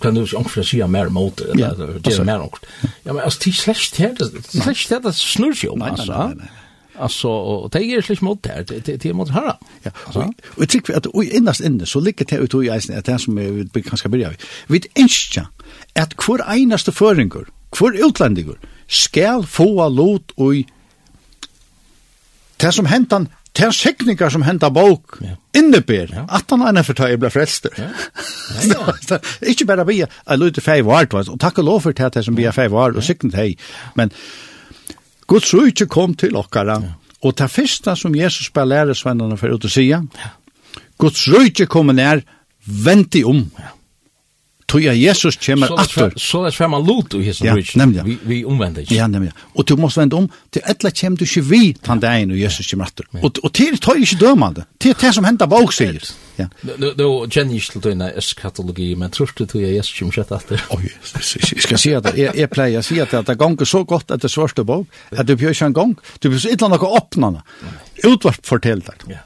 [SPEAKER 1] kan du onkel säga mer mot eller det är mer onkel. Ja men alltså det slash det det slash här det snurrar ju alltså. Alltså och det är släppt mot det det det mot höra.
[SPEAKER 2] Ja. Och jag tycker att oj innast inne så ligger det ut i isen att det som vi kanske börja Vi vet inte att kvar einaste föringar Hvor utlendigur skal få lot og det som hentan Det er sekningar som hentar bok ja. innebyr ja. at han er for jeg ble frelster. Ja. Ja, Ikke bare vi, jeg lytte fei vart, og takk og lov for det som vi er fei vart, og sikten hei. Men Guds rujtje kom til okkara, ja. og det første som Jesus bare lærer svennerne for å si, ja. Guds rujtje kom nær, vent i om. Ja tog at Jesus kommer atter.
[SPEAKER 1] Så det svemmer lot i hessen ja, rich. Nemlig. Vi, vi omvender ikke.
[SPEAKER 2] Ja, nemlig. Og du måste vende om, til etla kommer du ikke vi tann dagen og Jesus kommer atter. Og, og til tog ikke dømande. Til det som hender bak sier.
[SPEAKER 1] Ja. Nå kjenner jeg ikke til denne eskatologi, men tror du tog Jesus kommer kjett atter?
[SPEAKER 2] Oi, jeg skal si at jeg, jeg pleier å si at det ganger så godt at det svarte bak, at du bjør ikke en gang, du bjør ikke en gang, du bjør ikke en gang, du bjør ikke en gang, du bjør ikke en gang,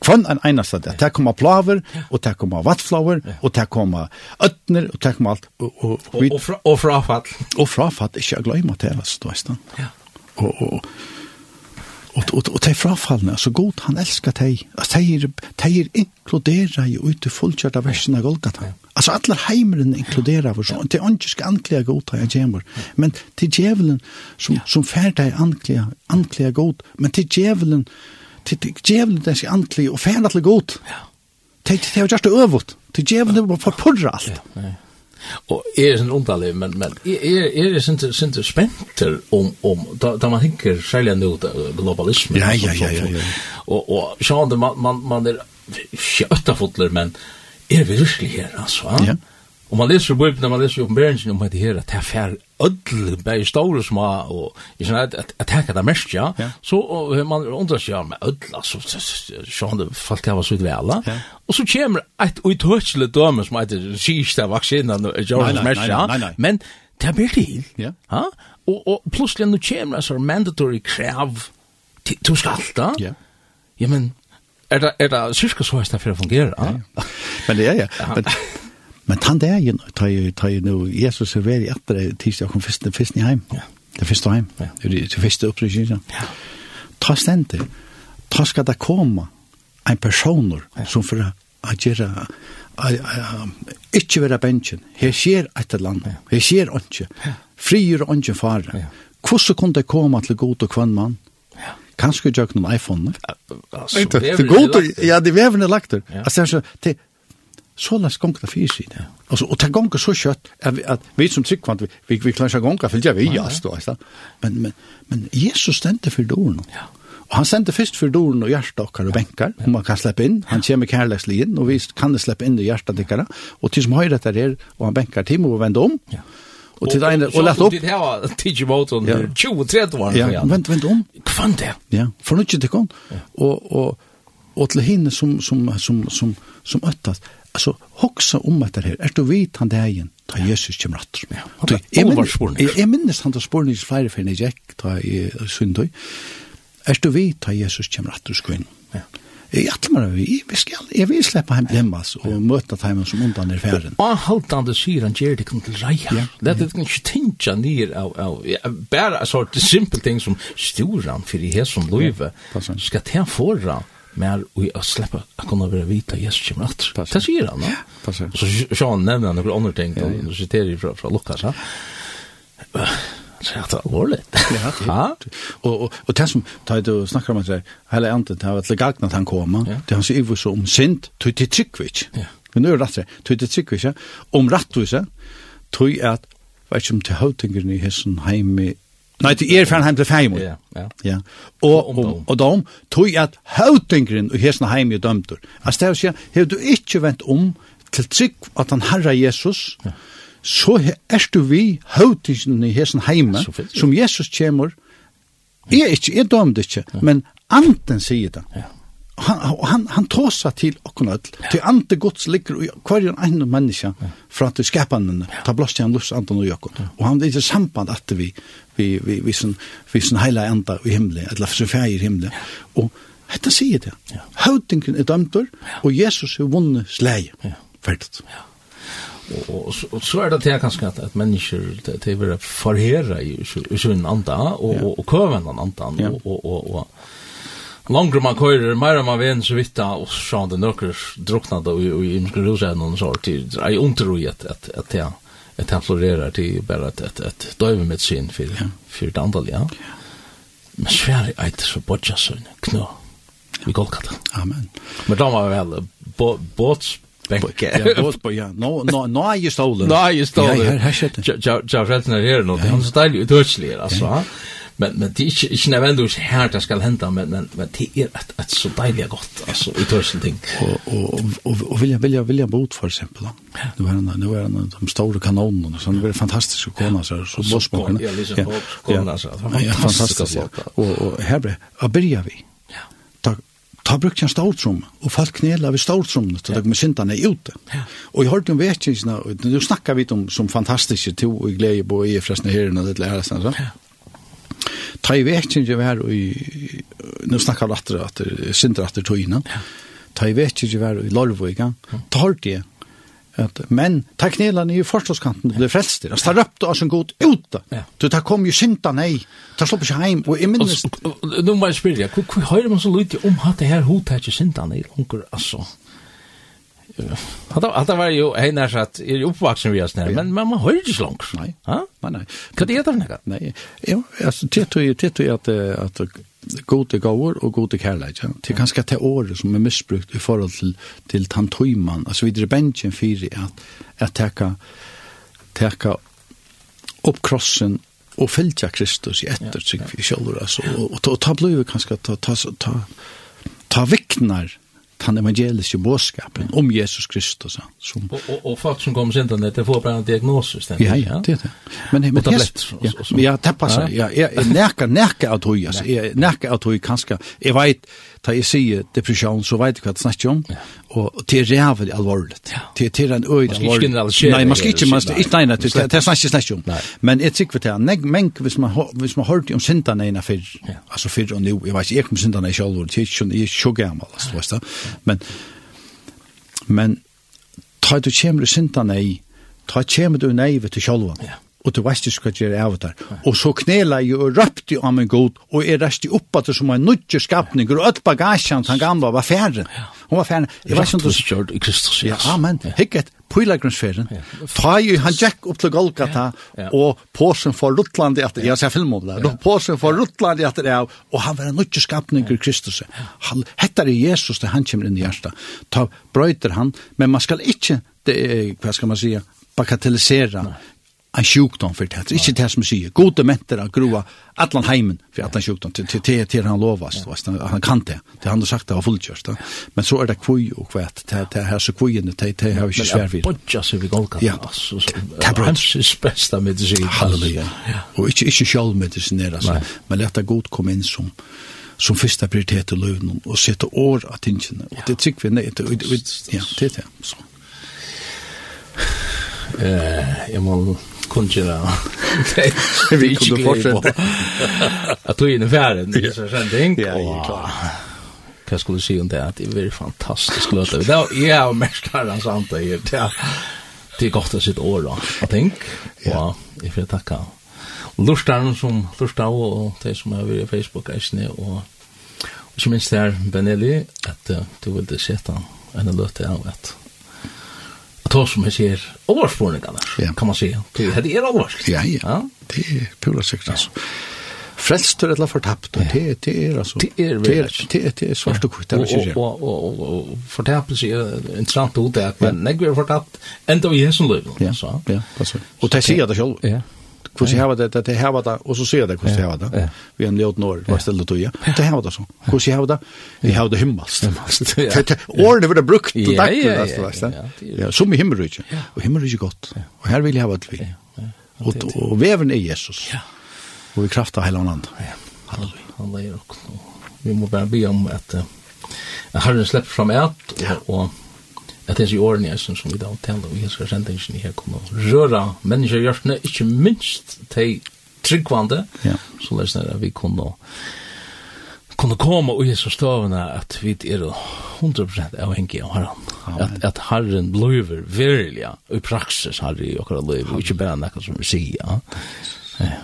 [SPEAKER 2] kvann en einasta det. Det kommer plaver, og det kommer vattflaver, og det kommer øtner, og det kommer alt. Og,
[SPEAKER 1] og, og, og, fra, og frafall.
[SPEAKER 2] Og frafall, ikke jeg glemmer til, det, du veist Ja. Og, og, og, og, og de frafallene, så godt han elsker deg. Altså, de, de inkluderer jo ut i fullkjørt av versen av Golgata. Altså, alle heimeren inkluderer oss. Det er ikke skal anklige godt jeg gjemmer. Men til djevelen som, som ferdig anklige, anklige godt, men til djevelen som til djevelen den er antlig og fæna til god. Ja. Til det er just øvut. Til djevelen er bare forpurra alt.
[SPEAKER 1] Og er sin underlig, men, men er, er sin, sin spenter om, om da, da man hinker særlig nu globalismen.
[SPEAKER 2] Ja, ja, ja, ja, ja.
[SPEAKER 1] Og, og sjående, man, man, man er ikke øttafotler, men er vi virkelig her, altså? Ja. Og man leser i Bibelen, man leser i oppenberingen om det her, at det er færre öll bei stóru smá og í sinna at at taka ta mest ja. So man undrar sig om öll altså sjón folk hava så vela. Og så kemur eitt utørsle dømi som eitt sísta vaksinan og jón mest ja Men ta bil til. Ja. Ha? Og og plutselig nu kemur altså mandatory krav til skalta. Ja. Ja men er det er det cirka så hesta for å fungere.
[SPEAKER 2] Men det er ja. Men Men han det er jo, tar jo nå, Jesus er veldig etter det, tirsdag kom fyrst, fyrst i heim. Ja. Det fyrste heim. Ja. Det er det fyrste opprykningen. Ja. Ta stendte, Ta skal det komme en personer ja. som for å gjøre ikke være bensjen. Her skjer et eller annet. Her skjer ikke. Frier og ikke fare. Ja. Hvordan kunne det komme til god og kvann mann? Ja. Kanskje ikke noen iPhone? Ikke, det er god, ja, det er vevende lagt Ja. Altså, det er så lest gongt det fyrir sig, Altså, og ta gongt så kjøtt, at, at vi som tryggvand, vi, vi, vi klarer ikke gongt, for det er vi jast, ja. men, men, men Jesus stendte for doren. Ja. Og han sendte først for doren og hjertedokkar og benkar, om man kan slippe inn, han kommer kærlekslig inn, og vi kan slippe inn i hjertedokkara, og til som høyre etter her, og han benkar til, og vende om, ja.
[SPEAKER 1] Og til deg, og lett opp. Det her teach about on 20 30 år.
[SPEAKER 2] Ja, vent vent om.
[SPEAKER 1] Kvant det.
[SPEAKER 2] Ja, for nå ikke til kom. Og og og til henne som, som, som, som, som öttas, altså, hoksa om etter her, er du vidt han dagen, ta Jesus kommer rattur. Ja. Jeg minnes han da spornig flere fyrir jeg ta i syndøy, er du vidt ta Jesus kjem rattur skvinn. Ja. Jeg atmer vi, vi skal, jeg vil slippe hem lemmas og møte dem som undan er ferden.
[SPEAKER 1] Og halte han det sier han gjør det kun til reia. Det er ikke tinja nir av, av bare en sånne simpel ting som styrer han storan fyrir hesson løyve skal ta foran mer og jeg slipper å kunne være vita Jesus kommer alt. Det sier han, da. Og så Sean nevner han noen andre ting, og siterer fra, fra Lukas, ja. Så jeg tar alvorlig.
[SPEAKER 2] Ja, og, og, og det som, tar du snakker om at det, hele andet, det har til gagnet at han kommer, det han sier så om synd, tog til tryggvits. Men nu er det rett, tog til tryggvits, om rettvise, tog at, vet ikke om til høytingene i hessen heime Nei, det er fra heim til feim. Ja, ja. ja. Og, og, og dom, tog at høytingren og hesna heim i dømtur. Altså, det er å si, hev du ikke vent om til trygg at han herra Jesus, ja. så er du vi høytingren i hesna heima, som Jesus kjemur, Jeg er ikke, jeg dømte ikke, men anten sier det. Ja han, han, han tåsa til okkon öll, til ande gods ligger i hverjon ein menneska fra til skapanen, ta blåst til han lufts andan og jokkon. Og han er i samband at vi, vi, vi, vi, sin, vi sin heila enda i himle, eller sin fægir himle. Og dette sier det. Ja. Høvdingen er dømtur, og Jesus er vunnet slei. Ja. Ferdigt. Ja.
[SPEAKER 1] Og, og, og så er det til kanskje at, at mennesker til å være forherre i sin anda, og, ja. og, og køven den andan, ja. og, og, og, og Långre man kører, mer man vet så vidt, og så det nøkker drukna da i imske rusa noen så, til ei underroi at at at ja at han florerer til bare at at at døve med sin for for det andre ja. Men svær er det så bodja sånn knå, Vi går katta.
[SPEAKER 2] Amen.
[SPEAKER 1] Men da var vel båts bänke.
[SPEAKER 2] Ja, bås på ja. No no no är ju stolen.
[SPEAKER 1] No är ju stolen. Ja, här här shit. Ja, ja, ja, här nu. Det är så dåligt utötsligt alltså men men det är inte inte nödvändigt här det ska hända men men men det är ett ett så deilig gott alltså i tusen ting.
[SPEAKER 2] Och och och och jag vill jag bot för exempel då var den nu var den de stora kanonerna så det var fantastiskt att komma så så bossboken
[SPEAKER 1] ja liksom komma så
[SPEAKER 2] fantastiskt och och här börjar vi. Ja. Ta brukt en stortrum, og folk knela ved stortrumene til dere med syndene er ute. Ja. Og jeg hørte om vetkingsene, og nu snakker vi om som fantastiske to, og jeg gleder på i forresten herren og det lærer seg, så. Ja. Ta i vekkingen var i, nu snakker vi atter, atter, sindra atter tøyna, ta i vekkingen var i Lorvøyga, ta hørte jeg, at men ta knelene i forståskanten, det frelste, altså ta røpte av sin god ut du ta kom jo sinta nei. Ta slå på seg heim og jeg minnes
[SPEAKER 1] nå må jeg spørre, hva høyre man så lite om at det her hodet er ikke sinta nei onker altså? Hatta var ju hena så att är uppvuxen vi oss men man har ju så långt.
[SPEAKER 2] Nej. Ja? Men nej.
[SPEAKER 1] Kan det heter något?
[SPEAKER 2] Nej. Jo, alltså det tror ju det tror ju att att gode gåvor och gode kärlek. Det er ganske til år som är misbrukt i förhåll till till tantoiman. Alltså videre bensjen för att at täcka teka upp krossen och följa Kristus i efter sig og, og, och ta blöver kanske ta ta ta ta viknar den evangeliske bådskapen om Jesus Kristus.
[SPEAKER 1] Som, og, og, og folk som kommer sent det får bare en diagnose.
[SPEAKER 2] Stendig, ja, ja, det er det. Men, men, og tablett. Ja, ja, det passer. Ja, jeg, jeg nærker, nærker av tog, altså. Jeg nærker av tog, kanskje, jeg vet, ta jeg sier depresjon, så vet jeg hva jeg snakker om, ja. og det er rævlig alvorlig. Det er en øyne alvorlig. Nei, man skal ikke, man skal ikke, nei, det er snakker snakker om. Men jeg sikker for det, nek, men hvis man, hvis man hørte om sintene ene før, altså før og nå, jeg vet ikke, jeg kom sintene ikke alvorlig, jeg er ikke så gammel, altså, vet du, men, men, ta du kommer i sintene i, ta kommer du nei, vet du, sjølven. Ja og du veist ikke hva gjør av det. Og så knela jeg og røpte om en god, og jeg reste opp at det som en nødje skapning, og alt bagasjen han gamle var ferdig. Hun var ferdig.
[SPEAKER 1] Jeg vet ikke om du... Kjørt i Kristus.
[SPEAKER 2] Ja, amen. Hikket, pålagrunnsferien. Ta jo, han gikk opp til Golgata, og påsen for i etter, jeg ser film om det, og påsen for i etter det, og han var en nødje skapning i Kristus. Han heter Jesus, det han kommer inn i hjertet. Ta brøyter han, men man skal ikke, det, hva skal man sige, bagatellisera en sjukdom för det. Ikke det som sier, gode mätter av groa allan heimen för allan sjukdom til till till till han lovas. Han kan det. Det han har sagt det var fullkjørst. Men så er det kvoj og kvätt. Det er her så kvojen det det har ju svär vid.
[SPEAKER 1] Bodja seg vi golka.
[SPEAKER 2] Ja.
[SPEAKER 1] det er Hans besta medisin.
[SPEAKER 2] Halleluja. og ikke, ikke själv medicin alltså. Men låta god kom inn som som första prioritet i lönen och sätta år att inte. Och det tycker vi nej. Ja, det är det. Så.
[SPEAKER 1] Eh, jag måste kungjera. Vi ikke gleder på. At du er inne færen, det er sånn ting. Ja, jeg er klar. Hva skulle du si om det? Det er veldig fantastisk løte. Det er jeg og mest her enn sant det er. Det er godt å sitte år da, jeg tenk. Og jeg får takka lortaren som lortar og de som er ved Facebook-eisene og ikke minst her, Benelli, at du ville sette en løte av at ta som jeg sier allvarspårningarna, ja. kan man si. Det, er är.
[SPEAKER 2] Ja, ja. Det er pura säkert altså. Ja. Frelst eller fortapt, og det, det er altså...
[SPEAKER 1] Det er
[SPEAKER 2] vel. Det, det er svart og kvitt, det vil jeg
[SPEAKER 1] Og, og, og, og fortapelse er interessant ut det, men jeg er fortapt enda vi er som løy.
[SPEAKER 2] Ja, ja, det Og det sier det selv. Ja, hur ska ha det att det har det och så ser det hur ska ha det vi har låt norr vad ställde du ja. Det har det så hur ska ha det vi har det himmelskt or det. var det brukt till dags fast ja. Som i himmelriket och himmelriket gott och här vill jag ha det vi och och väven är Jesus ja. Och i kraft av hela anden ja.
[SPEAKER 1] Halleluja. Halleluja vi måste be om att Herren släpper fram ett och at det er i årene som, som vi da omtaler skal sende sendingen her kunne røre mennesker i hjertene, ikke minst til tryggvande, ja. så løs det at vi kunne kunne komme og Jesus støvende at vi er 100% avhengig av Herren. At, at Herren blir virkelig, og i praksis Herren i akkurat liv, og ikke bare noe som vi sier. Ja.